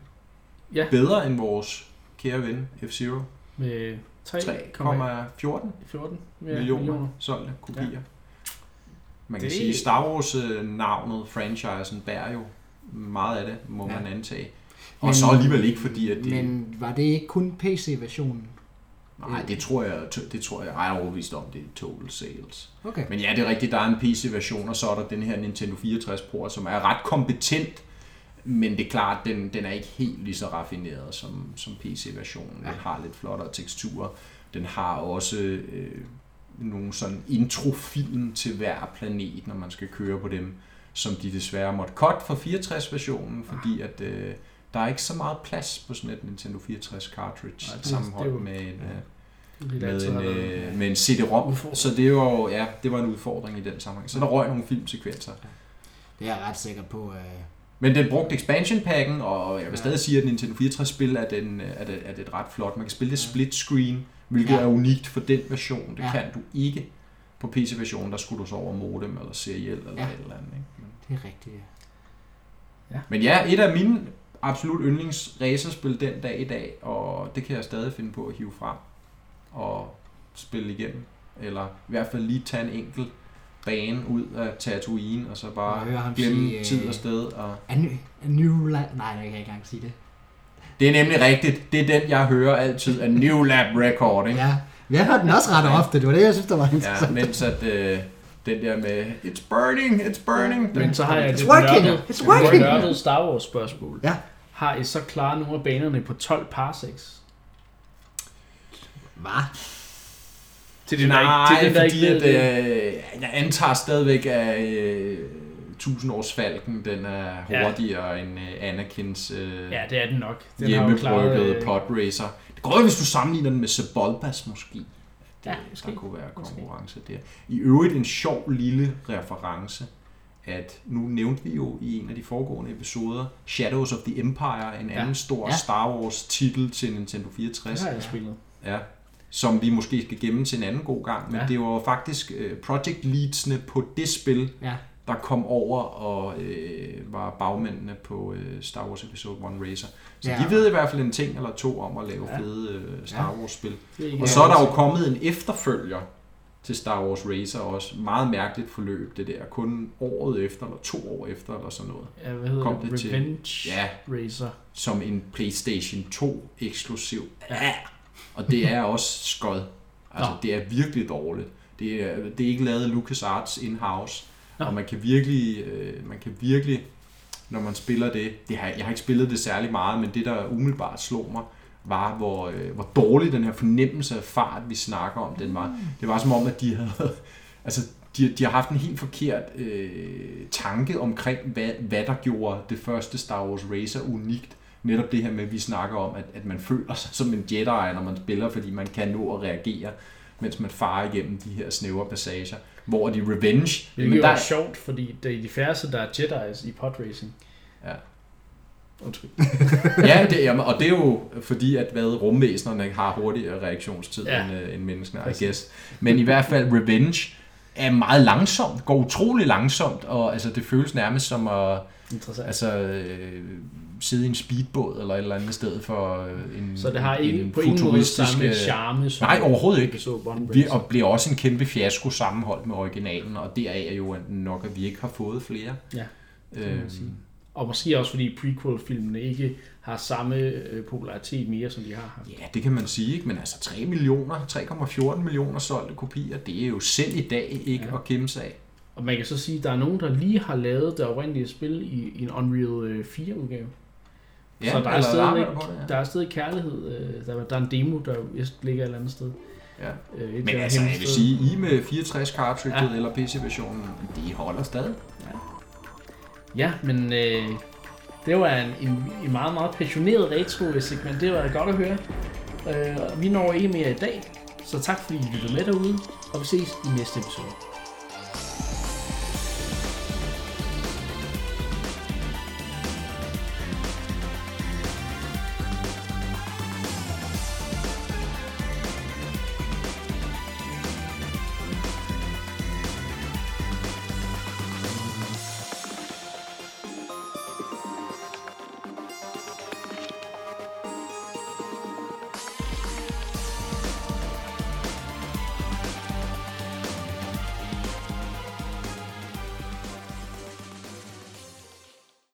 Ja. Bedre end vores kære ven F-Zero. Med 3,14 3,14 millioner. millioner solgte kopier. Ja. Man kan Det- sige, Star Wars-navnet, franchisen, bærer jo meget af det, må Ja. man antage. Og Men- så alligevel ikke, fordi at det... Men var det ikke kun PC-versionen? Nej, det tror jeg, det tror jeg, jeg er overbevist om, det er total sales. Okay. Men ja, det er rigtigt, der er en PC-version, og så er der den her Nintendo 64 Pro, som er ret kompetent, men det er klart, den, den er ikke helt lige så raffineret som, som PC-versionen. Den Ja. har lidt flottere teksturer. Den har også øh, nogle sådan introfilm til hver planet, når man skal køre på dem, som de desværre måtte cut for 64-versionen, fordi at øh, der er ikke så meget plads på sådan et Nintendo 64 cartridge Nej, sammenholdt med en, øh, Lidt med en, øh, med en CD-ROM. Så det var jo, ja, det var en udfordring i den sammenhæng. Så der røg nogle filmsekvenser. Det er jeg ret sikker på. Øh, Men den brugte expansion packen, og jeg vil Ja. stadig sige, at Nintendo 64-spil er, den, er, det, er det ret flot. Man kan spille det split screen, hvilket Ja. ja. er unikt for den version. Det Ja. ja. kan du ikke på PC-versionen. Der skulle du så over modem eller seriel eller Ja. ja. et eller andet. Ikke? Men, det er rigtigt. ja. men ja, et af mine absolut yndlings racerspil den dag i dag, og det kan jeg stadig finde på at hive frem og spille igennem. Eller i hvert fald lige tage en enkelt bane ud af Tatooine, og så Og bare høre ham glemme sige, øh, tid og sted. Og... A new, a new la- Nej, jeg kan ikke engang sige det. Det er nemlig rigtigt. Det er den, jeg hører altid af New Lab Record. Ikke? Ja, vi har hørt den også ret ofte. Det var det, jeg synes, der var Ja, interessant. mens at øh, den der med It's burning, it's burning. Men så har jeg It's working! nørdet, It's working! nørdet Star Wars spørgsmål. Ja. Har I så klaret nogle af banerne på 12 parsecs? Hvad? Til den, Nej, der ikke, til der fordi ikke ved at, det. øh, jeg antager stadigvæk, at øh, 1000 års falken, den er Ja. hurtigere end øh, Anakins øh, Ja, det er den nok. Den hjemmebryggede øh, podracer. Det går jo, hvis du sammenligner den med Sebulbas måske. Det, Ja, der måske. kunne være Måske. konkurrence der. I øvrigt en sjov lille reference, at nu nævnte vi jo i en af de foregående episoder Shadows of the Empire, en Ja. anden stor Ja. Star Wars titel til Nintendo Det 64. har jeg spillet. Ja, som vi måske skal gemme til en anden god gang. Men Ja. ja. det var jo faktisk øh, project leadsene på det spil, Ja. der kom over og øh, var bagmændene på øh, Star Wars Episode 1 Racer. Så Ja. ja. de ved i hvert fald en ting eller to om at lave Ja. ja. fede øh, Star. Det er ikke Og så er der jo kommet en efterfølger til Star Wars Racer også. Meget mærkeligt forløb det der. Kun året efter, eller to år efter, eller sådan noget. Ja, hvad hedder kom det? det til- Revenge Ja, Racer. som en PlayStation 2 eksklusiv. Ja. Og det er også skød. Altså, Nå. det er virkelig dårligt. Det er, det er ikke lavet af LucasArts in-house. Nå. Og man kan virkelig, øh, man kan virkelig, når man spiller det, det har, jeg har ikke spillet det særlig meget, men det der umiddelbart slog mig, var hvor, øh, hvor dårlig den her fornemmelse af fart, vi snakker om, den var. Det var som om, at de havde, altså, de, de har haft en helt forkert øh, tanke omkring, hvad, hvad der gjorde det første Star Wars Racer unikt. Netop det her med, at vi snakker om, at, at man føler sig som en Jedi, når man spiller, fordi man kan nå at reagere, mens man farer igennem de her snævre passager. Hvor de Revenge, Det er der, jo sjovt, fordi det er de færreste, der er Jedi's i podracing. Ja. Undskyld. ja, det, jamen, og det er jo fordi, at hvad rumvæsenerne har hurtigere reaktionstid Ja. end, øh, end menneskene, I guess. Men i hvert fald Revenge er meget langsomt, går utrolig langsomt, og altså, det føles nærmest som at Interessant. altså, øh, sidde i en speedbåd eller et eller andet sted for øh, en så det har ikke en på ingen måde samme charme som Nej, overhovedet ikke. One Vi, og bliver også en kæmpe fiasko sammenholdt med originalen, og deraf er jo nok, at vi ikke har fået flere. Ja, øhm. Og måske også fordi prequel-filmene ikke har samme øh, popularitet mere, som de har haft. Ja, det kan man sige, ikke? men altså 3 millioner, 3,14 millioner solgte kopier, det er jo selv i dag ikke ja. at kæmpe sig af. Og man kan så sige, at der er nogen, der lige har lavet det oprindelige spil i, i en Unreal øh, 4-udgave. Ja, så der er, stadigvæk, det, ja. der er stadig kærlighed. Øh, der, der er en demo, der ligger et eller andet sted. Ja. Øh, Men altså, jeg vil sige, I med 64 cartridge Ja. ja. eller PC-versionen, de holder stadig. Ja, men øh, det var en, en, en meget, meget passioneret retro-segment. Det var godt at høre. Øh, vi når ikke mere i dag. Så tak fordi I lyttede med derude, og vi ses i næste episode.